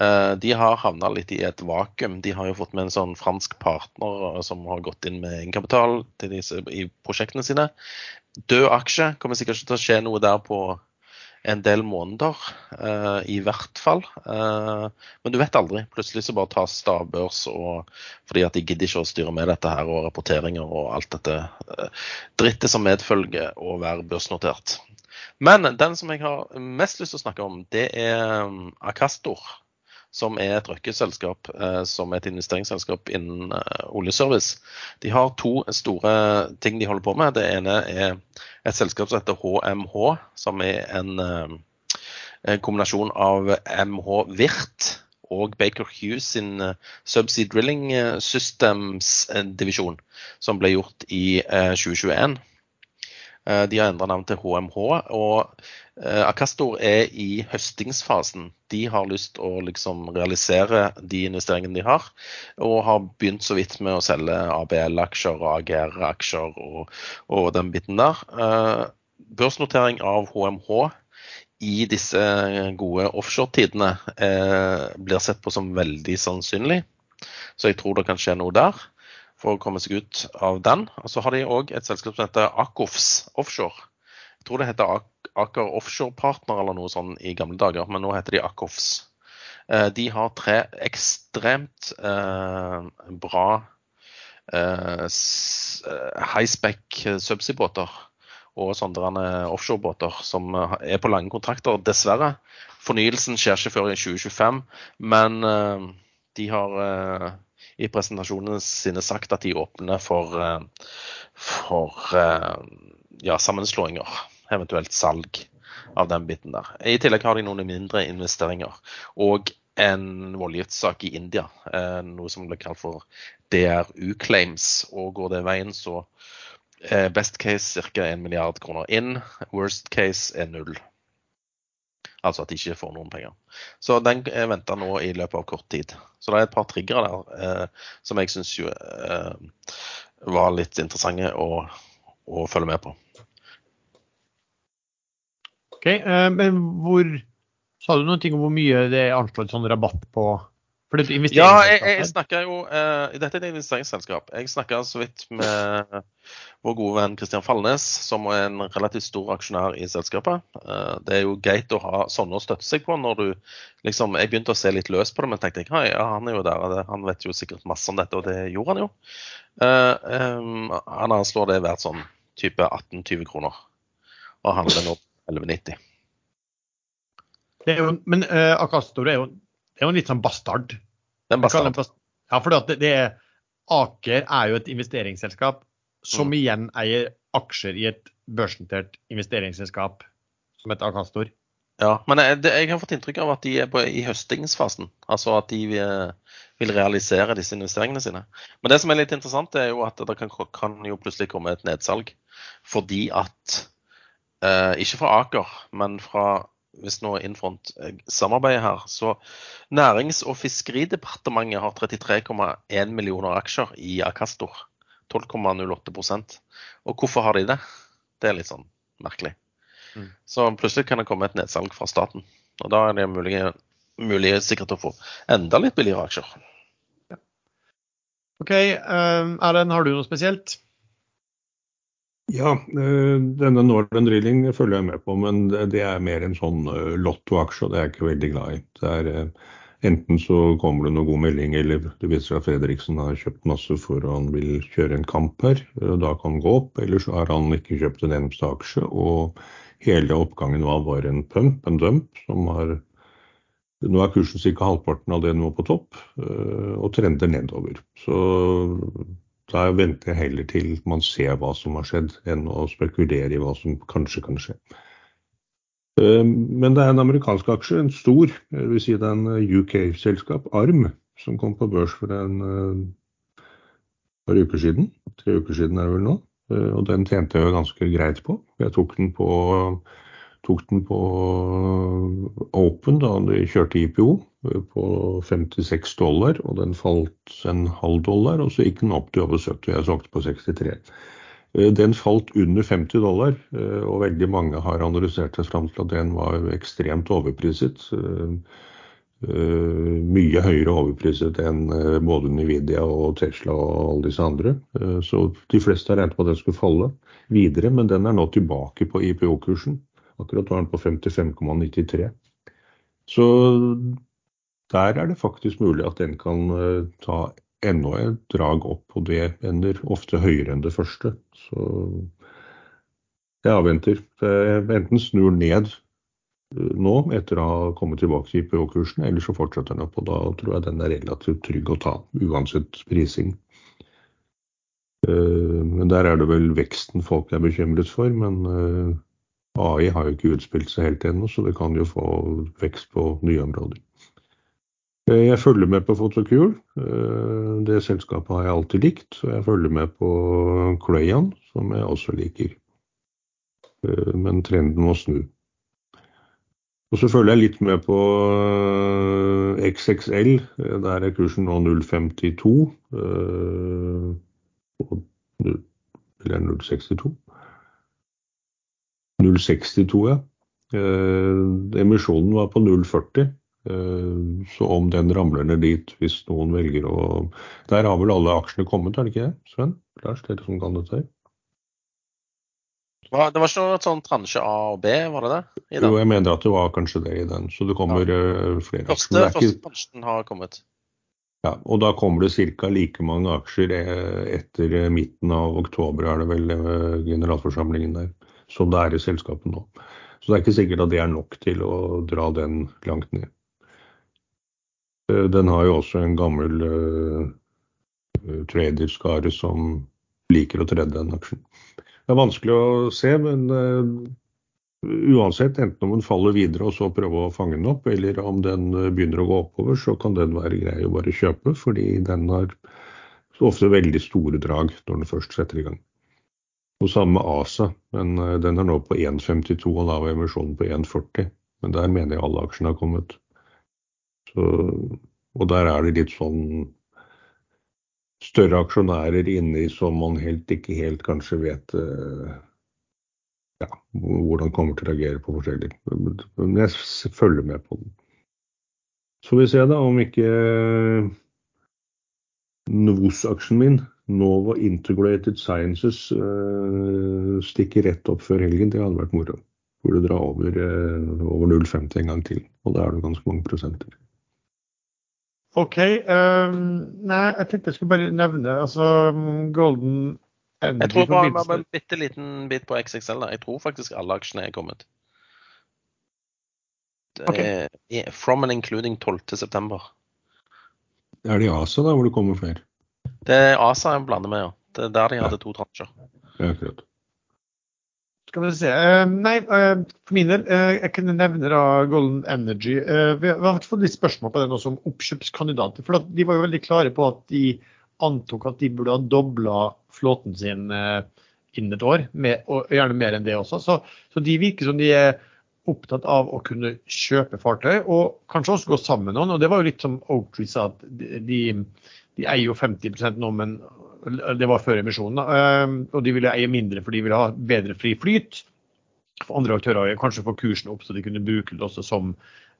Eh, de har havna litt i et vakuum. De har jo fått med en sånn fransk partner eh, som har gått inn med egenkapital i prosjektene sine. Død aksje. Kommer sikkert ikke til å skje noe der på en del måneder, uh, i hvert fall. Uh, men du vet aldri. Plutselig så bare tas stavbørs, og, fordi at de gidder ikke å styre med dette her og rapporteringer og alt dette uh, drittet som medfølger å være børsnotert. Men den som jeg har mest lyst til å snakke om, det er um, Acastor som er et røkkeselskap eh, som er et investeringsselskap innen eh, oljeservice. De har to store ting de holder på med. Det ene er et selskap som heter HMH, som er en, eh, en kombinasjon av MH Virt og Baker Hughes sin Subsea Drilling Systems-divisjon, som ble gjort i 2021. De har endra navn til HMH. og Akastor Acastor er i høstingsfasen. De har lyst å liksom realisere de investeringene de har, og har begynt så vidt med å selge ABL-aksjer og AGR-aksjer og, og, den biten der. Eh, børsnotering av HMH i disse gode offshore-tidene eh, blir sett på som veldig sannsynlig, så jeg tror det kan skje noe der for å komme seg ut av den. Og Så har de òg et selskap som heter Akofs Offshore. Jeg tror det heter Aker Offshore Partner eller noe sånt i gamle dager, men nå heter de Akofs. Eh, de har tre ekstremt eh, bra eh, eh high-spec subsea-båter og sånne offshorebåter som er på lange kontrakter. Dessverre. Fornyelsen skjer ikke før i 2025, men de har i presentasjonene sine sagt at de åpner for, for ja, sammenslåinger eventuelt salg av den biten der. I tillegg har de noen mindre investeringer. Og en voldgiftssak i India, eh, noe som blir kalt for DRU-claims. Og går det veien, så eh, best case ca. 1 milliard kroner inn. Worst case er null. Altså at de ikke får noen penger. Så den er venta nå i løpet av kort tid. Så det er et par triggere der eh, som jeg syns eh, var litt interessante å, å følge med på. Ok, Eh, Men hvor Sa du noen ting om hvor mye det er anslått sånn rabatt på? For det er ja, jeg, jeg snakka jo uh, Dette er et investeringsselskap. Jeg snakka så vidt med vår gode venn Kristian Falnes, som er en relativt stor aksjonær i selskapet. Uh, det er jo greit å ha sånne å støtte seg på når du liksom Jeg begynte å se litt løs på det, men tenkte jeg, ja, han er jo der, han vet jo sikkert masse om dette, og det gjorde han jo. Um, han anslår det verdt sånn type 18-20 kroner. Og handler nå 1190. Jo, men uh, Akastor er jo, er jo en litt sånn bastard. Det er bastard. bastard. Ja, for det, det er, Aker er jo et investeringsselskap som mm. igjen eier aksjer i et børsnotert investeringsselskap som heter Akastor. Ja, men jeg, det, jeg, har fått inntrykk av at de er på, i høstingsfasen. Altså at de vil, vil, realisere disse investeringene sine. Men det som er litt interessant, er jo at det kan, kan jo plutselig komme et nedsalg. Fordi at Eh, ikke fra Aker, men fra hvis nå Infront eh, samarbeider her, så Nærings- og fiskeridepartementet har 33,1 millioner aksjer i Akastor. 12,08% Og hvorfor har de det? Det er litt sånn merkelig. Mm. Så plutselig kan det komme et nedsalg fra staten. Og da er det mulig, mulig sikkert å få enda litt billigere aksjer. Ja. OK. Um, Erlend, har du noe spesielt? Ja, eh, denne Northern Drilling følger jeg med på, men det er mer en sånn eh, lottoaksje, og det er jeg ikke veldig glad i. Det er, eh, enten så kommer det noen god melding, eller det viser seg at Fredriksen har kjøpt masse for han vil kjøre en kamp her, og da kan han gå opp. Eller så har han ikke kjøpt en eneste aksje, og hele oppgangen var bare en pump, en dump, som har nå er kursen ca. halvparten av det nå på topp, og trender nedover. Så da venter jeg heller til man ser hva som har skjedd, enn å spekulere i hva som kanskje kan skje. Eh, men det er en amerikansk aksje, en stor, jeg vil si det er en UK-selskap, ARM, som kom på børs for en uh, par uker siden. Tre uker siden er det vel nå. Uh, og den tjente jeg ganske greit på. Jeg tok den på, tok den på Open da de kjørte IPO på 56 dollar, og den falt en halv dollar, og så gikk den opp til over 70. Jeg solgte på 63. Eh, den falt under 50 dollar, eh, og veldig mange har analysert det fram til at den var ekstremt overpriset. Uh, mye høyere overpriset enn både Nvidia og Tesla og alle disse andre. Så de fleste har regnet på at den skulle falle videre, men den er nå tilbake på IPO-kursen. Akkurat var den på 55,93. Så der er det faktisk mulig at den kan ta enda et drag opp, og det ender ofte høyere enn det første. Så jeg avventer. Enten snur ned eh, nå etter å ha kommet tilbake til IPO-kursen, eller så fortsetter den opp. og Da tror jeg den er relativt trygg å ta, uansett prising. Eh, men der er det vel veksten folk er bekymret for. Men eh, AI har jo ikke utspilt seg helt ennå, så det kan jo få vekst på nye områder. Eh, jeg følger med på Photocure. Eh, det selskapet har jeg alltid likt. Og jeg følger med på Crayon, som jeg også liker. Eh, men trenden må snu. Og så følger jeg litt med på XXL. Der er kursen nå 0,52. Eller 0,62? 0,62, ja. Emisjonen var på 0,40. Eh, så om den ramler ned dit, hvis noen velger å Der har vel alle aksjene kommet, er det ikke det, Sven? Lars, dere som kan dette? Det var ikke noe sånn transje A og B, var det det? Jo, jeg mener at det var kanskje det i den. Så det kommer ja. Eh, flere første, aksjer. Første transjen har kommet. Ja, og da kommer det ca. like mange aksjer eh, etter midten av oktober, er det vel generalforsamlingen der, som det er i selskapet nå. Så det er ikke sikkert at det er nok til å dra den langt ned. Eh, den har jo også en gammel uh, traderskare som liker å tredje den aksjen. Det er vanskelig å se, men uh, uansett, enten om den faller videre og så prøve å fange den opp, eller om den begynner å gå oppover, så kan den være grei å bare kjøpe, fordi den har ofte veldig store drag når den først setter i gang. Og samme ASA, men uh, den er nå på 1,52 og lav emisjon på 1,40. Men der mener jeg alle aksjene har kommet. Så, og der er det litt sånn større aksjonærer inni som man helt ikke helt kanskje vet uh, ja, hvordan kommer til å reagere på forskjellig. Men jeg følger med på den. Så får vi se da om ikke uh, Novos-aksjen min, Novo Integrated Sciences, uh, stikker rett opp før helgen. Det hadde vært moro. Hvor du drar over, over 0,50 en gang til. Og da er det ganske mange prosenter. OK. Um, nei, jeg tenkte jeg skulle bare nevne altså Golden Energy Jeg tror bare, bare en bitte liten bit på XXL. da. Jeg tror faktisk alle aksjene er kommet. Okay. From and including 12.9. Er det i ASA da, hvor det kommer flere? Det er ASA jeg blander med, ja. Det er der de hadde to transjer. Ja, akkurat. Skal vi se. Uh, nei, uh, for min del, uh, jeg kunne nevne da Golden Energy. vi har fått litt spørsmål på den også om oppkjøpskandidater. For de var jo veldig klare på at de antok at de burde ha dobla flåten sin innen et år. Med, og gjerne mer enn det også. Så, så, de virker som de er opptatt av å kunne kjøpe fartøy, og kanskje også gå sammen med noen. Og det var jo litt som Oaktree sa, at de, de eier jo 50 nå, men det var før emisjonen. Ehm, og de ville eie mindre for de ville ha bedre fri flyt. Andre aktører kanskje få kursen opp så de kunne bruke det også som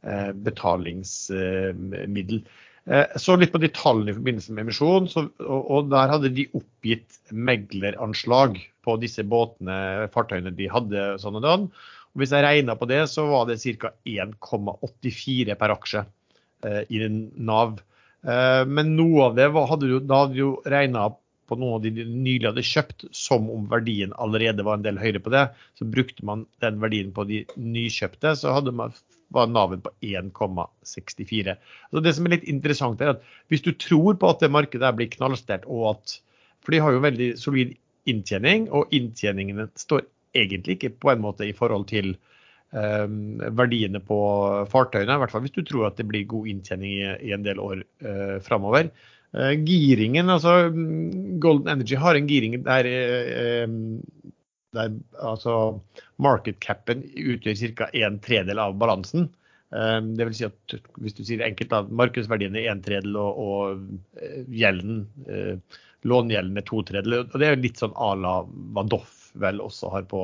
eh, betalingsmiddel. Eh, så litt på de tallene i forbindelse med emisjon, og, der hadde de oppgitt megleranslag på disse båtene, fartøyene de hadde. sånn og den. Og Hvis jeg regna på det, så var det ca. 1,84 per aksje eh, i Nav. Men noe av det hadde du, da hadde du regna på noe de nylig hadde kjøpt, som om verdien allerede var en del høyere på det. Så brukte man den verdien på de nykjøpte, så man, var navet på 1,64. Så Det som er litt interessant, er at hvis du tror på at det markedet blir knallsterkt, og at For de har jo veldig solid inntjening, og inntjeningene står egentlig ikke på en måte i forhold til eh, verdiene på fartøyene. I hvert fall hvis du tror at det blir god inntjening i, en del år eh, framover. Eh, giringen, altså mm, Golden Energy har en giring der, eh, der altså market capen utgjør ca. en tredel av balansen. Eh, det vil si at hvis du sier enkelt at markedsverdiene er en tredel og, og eh, gjelden, eh, långjelden er to tredel. Og det er litt sånn à la hva vel også har på,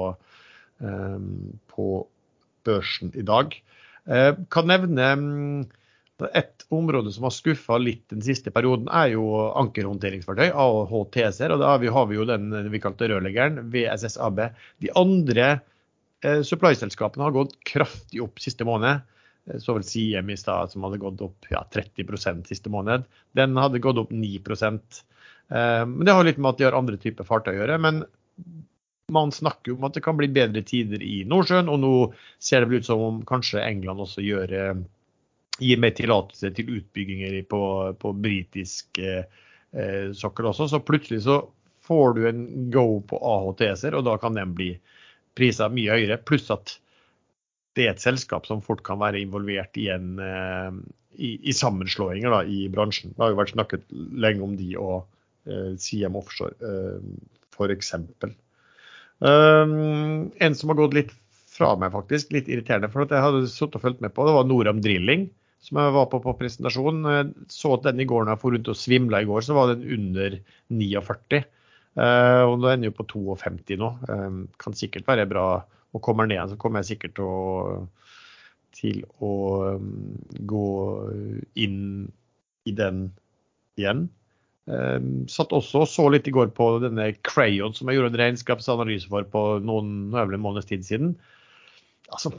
på børsen i dag. Kan nevne mm, et område som har skuffa litt den siste perioden, er jo ankerhåndteringsfartøy, AHTS-er. og Da har vi, jo den vi kalte rørleggeren, VSSAB. De andre eh, supply-selskapene har gått kraftig opp siste måned. Eh, så vel Siem i stad, som hadde gått opp ja, 30% siste måned. Den hadde gått opp 9 eh, Men Det har litt med at de har andre typer fartøy å gjøre. Men man snakker om at det kan bli bedre tider i Nordsjøen, og nå ser det vel ut som om kanskje England også gjør eh, gir mer tillatelse til utbygginger på, på britisk eh, eh, sokkel også. Så plutselig så får du en go på AHTS-er, og da kan den bli prisa mye høyere. Pluss at det er et selskap som fort kan være involvert i, en, eh, i, i sammenslåinger da, i bransjen. Det har jo vært snakket lenge om de og eh, CM Offshore eh, f.eks. Um, en som har gått litt fra meg, faktisk, litt irriterende, for at jeg hadde sittet og fulgt med på, det var Noram Drilling som jeg var på på presentasjonen. Så at den i går når jeg for rundt og svimla i går, så var den under 49. Uh, og nå ender jo på 52 nå. Um, kan sikkert være bra. Og kommer ned igjen, så kommer jeg sikkert til å, til å um, gå inn i den igjen. Um, satt også og så litt i går på denne Crayon som jeg gjorde en regnskapsanalyse for på noen, nå måneds tid siden. Altså,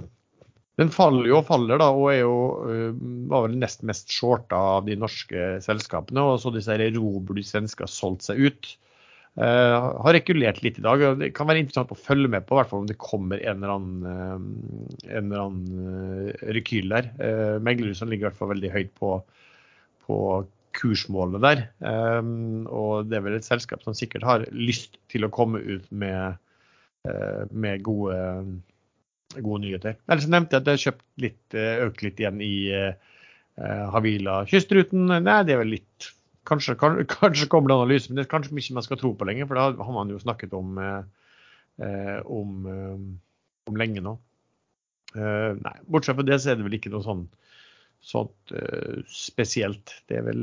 den faller jo og faller, da, og er jo, uh, var vel nest mest shorta av de norske selskapene. Og så disse Roblu har solgt seg ut. Uh, har regulert litt i dag. og Det kan være interessant å følge med på, i hvert fall om det kommer en eller annen, uh, en eller annen rekyl der. Uh, Meglerhusene ligger i hvert fall veldig høyt på, på kursmålene der. Um, og det er vel et selskap som sikkert har lyst til å komme ut med, med gode gode nyheter. Ellers nevnte jeg at det har kjøpt litt, eh, økt litt igjen i uh, Havila kystruten. Nei, det er vel litt Kanskje, kanskje kommer det analyse, men det er kanskje mye man skal tro på lenger. For det har man jo snakket om, om, om lenge nå. nei, bortsett fra det så er det vel ikke noe sånn sånt spesielt. Det er vel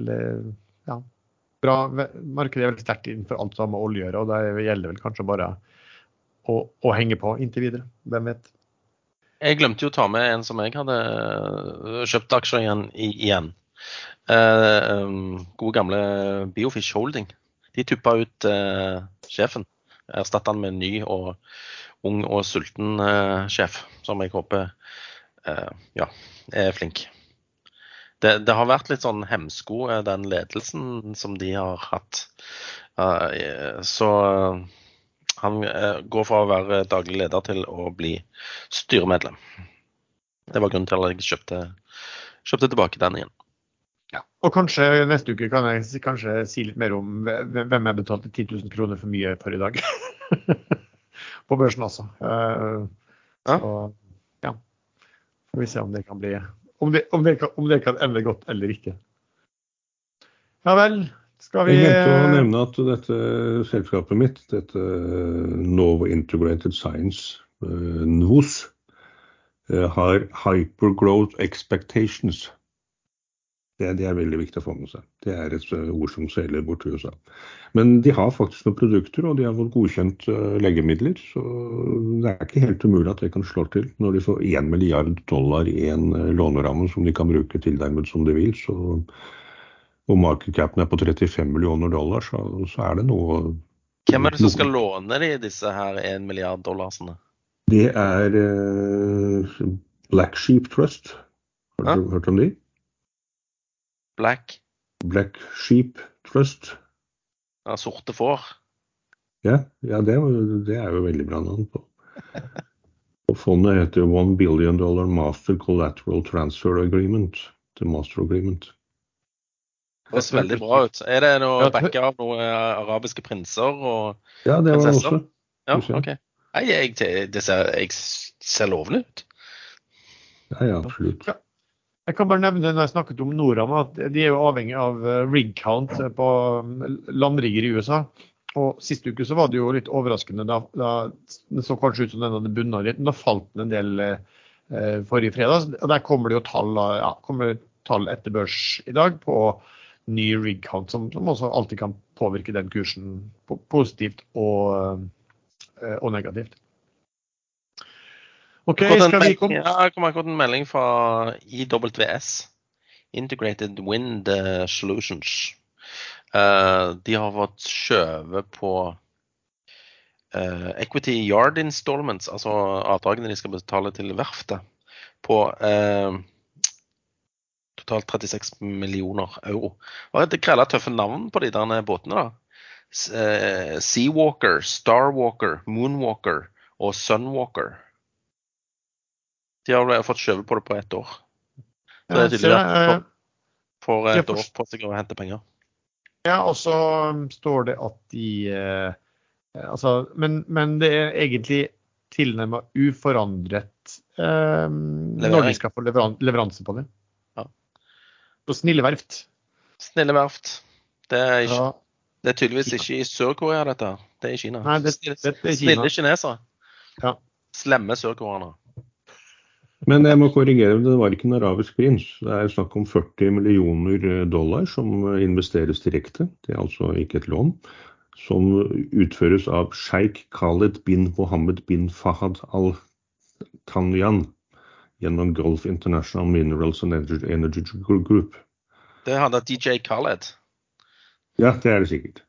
ja, bra. Markedet er veldig sterkt innenfor alt som har med olje å gjøre, og da gjelder vel kanskje bare å, å henge på inntil videre. Hvem vet. Jeg glemte jo å ta med en som jeg hadde øh, kjøpt aksjer igjen. igjen. Uh, um, gode gamle Biofish Holding. De tuppa ut uh, sjefen. Erstatta han med en ny og ung og sulten uh, sjef, som jeg håper ja, er flink. Det, det, har vært litt sånn hemsko, den ledelsen som de har hatt. så han eh, går fra å være daglig leder til å bli styremedlem. Det var grunnen til at jeg kjøpte, kjøpte tilbake den igjen. Ja. Og kanskje neste uke kan jeg kanskje si litt mer om hvem jeg betalte 10 000 kroner for mye for i dag. På børsen også. Uh, ja. Så ja. Får vi se om det kan bli Om det, om det, kan, om det kan ende godt eller ikke. Ja vel. Skal vi Jeg glemte å nevne at dette selskapet mitt, dette Novo Integrated Science, eh, NOS, eh, har hypergrowth expectations. Det, det, er veldig viktig å få med seg. Det er et eh, ord som selger bort i USA. Men de har faktisk noen produkter, og de har fått godkjent legemidler. Så det er ikke helt umulig at det kan slå til. Når de får 1 milliard dollar i en låneramme som de kan bruke tilnærmet som de vil, så og markedcapen er på 35 millioner dollar, så, så, er det noe Hvem er det som skal låne de, disse her 1 milliard dollarsene? Det er uh, Black Sheep Trust. Har du ja? hørt om de? Black? Black Sheep Trust. Ja, sorte får? Ja, ja det, det, er jo veldig bra navn på. Og fondet heter One Billion Dollar Master Collateral Transfer Agreement. The Master Agreement. Det ser veldig bra ut. Er det noe backa av noen eh, arabiske prinser og Ja, det var det også. Ja, ok. Nei, jeg, det ser, jeg ser lovende ut. Ja, ja, absolutt. Jeg kan bare nevne når jeg snakket om Noram, at de er jo avhengig av eh, rig count på mm, landrigger i USA. Og Sist uke så var det jo litt overraskende. Da, da Det så kanskje ut som den hadde bunna litt, men da falt den en del eh, forrige fredag. Og Der kommer det jo tall, ja, tall etter børs i dag på ny rig count, som, som også alltid kan påvirke den kursen positivt og, eh, og negativt. OK, skal vi komme Ja, jeg har fått en melding fra IWS, Integrated Wind eh, Solutions. Uh, de har fått skjøvet på uh, Equity Yard Installments, altså avdragene de skal betale til verftet, på uh, totalt 36 millioner euro. Og Det kreller tøffe navn på de der båtene. da. Seawalker, Starwalker, Moonwalker og Sunwalker. De har fått skjøvet på det på ett år. Så det er tydelig at de får, et år på seg å hente penger. Ja, og så um, står det at de eh, Altså, men, men, det er egentlig tilnærmet uforandret eh, når de skal få leveran leveranse på det. Ja. På snille verft. Snille verft. Det er, ikke, ja. det er tydeligvis ikke i Sør-Korea, dette. Det er i Kina. Nei, det, det, det er Kina. Snille kinesere. Ja. Slemme sørkoreanere. Men jeg må korrigere, det var ikke en arabisk prins. Det er snakk om 40 millioner dollar som investeres direkte. Det er altså ikke et lån. Som utføres av sjeik Khaled bin Mohammed bin Fahad al-Tanyan gjennom Gulf International Minerals and Energy Group. Det hadde DJ Khaled? Ja, det er det sikkert.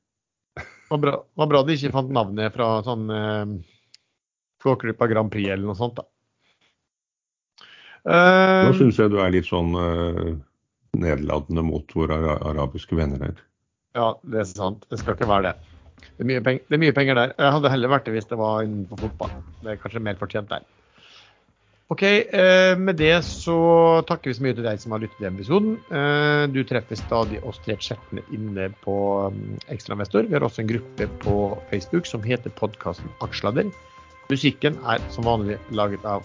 Det var bra, var bra de ikke fant navnet fra sånn eh, Flåklypa Grand Prix eller noe sånt. da. Nå syns jeg du er litt sånn uh, nedlatende mot våre arabiske venner her. Ja, det er sant. Det skal ikke være det. Det er, penger, det er mye penger der. Jeg hadde heller vært det hvis det var innenfor fotball. Det er kanskje mer fortjent der. OK, eh, med det så takker vi så mye til deg som har lyttet til episoden. Eh, du treffer stadig oss tre chattene inne på um, Ekstrainvestor. Vi har også en gruppe på Facebook som heter podkasten Aksladder. Musikken er som vanlig laget av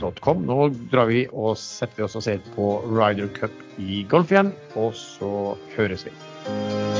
Shast nå drar vi og setter vi oss og ser på Ryder Cup i golf igjen, og så høres vi.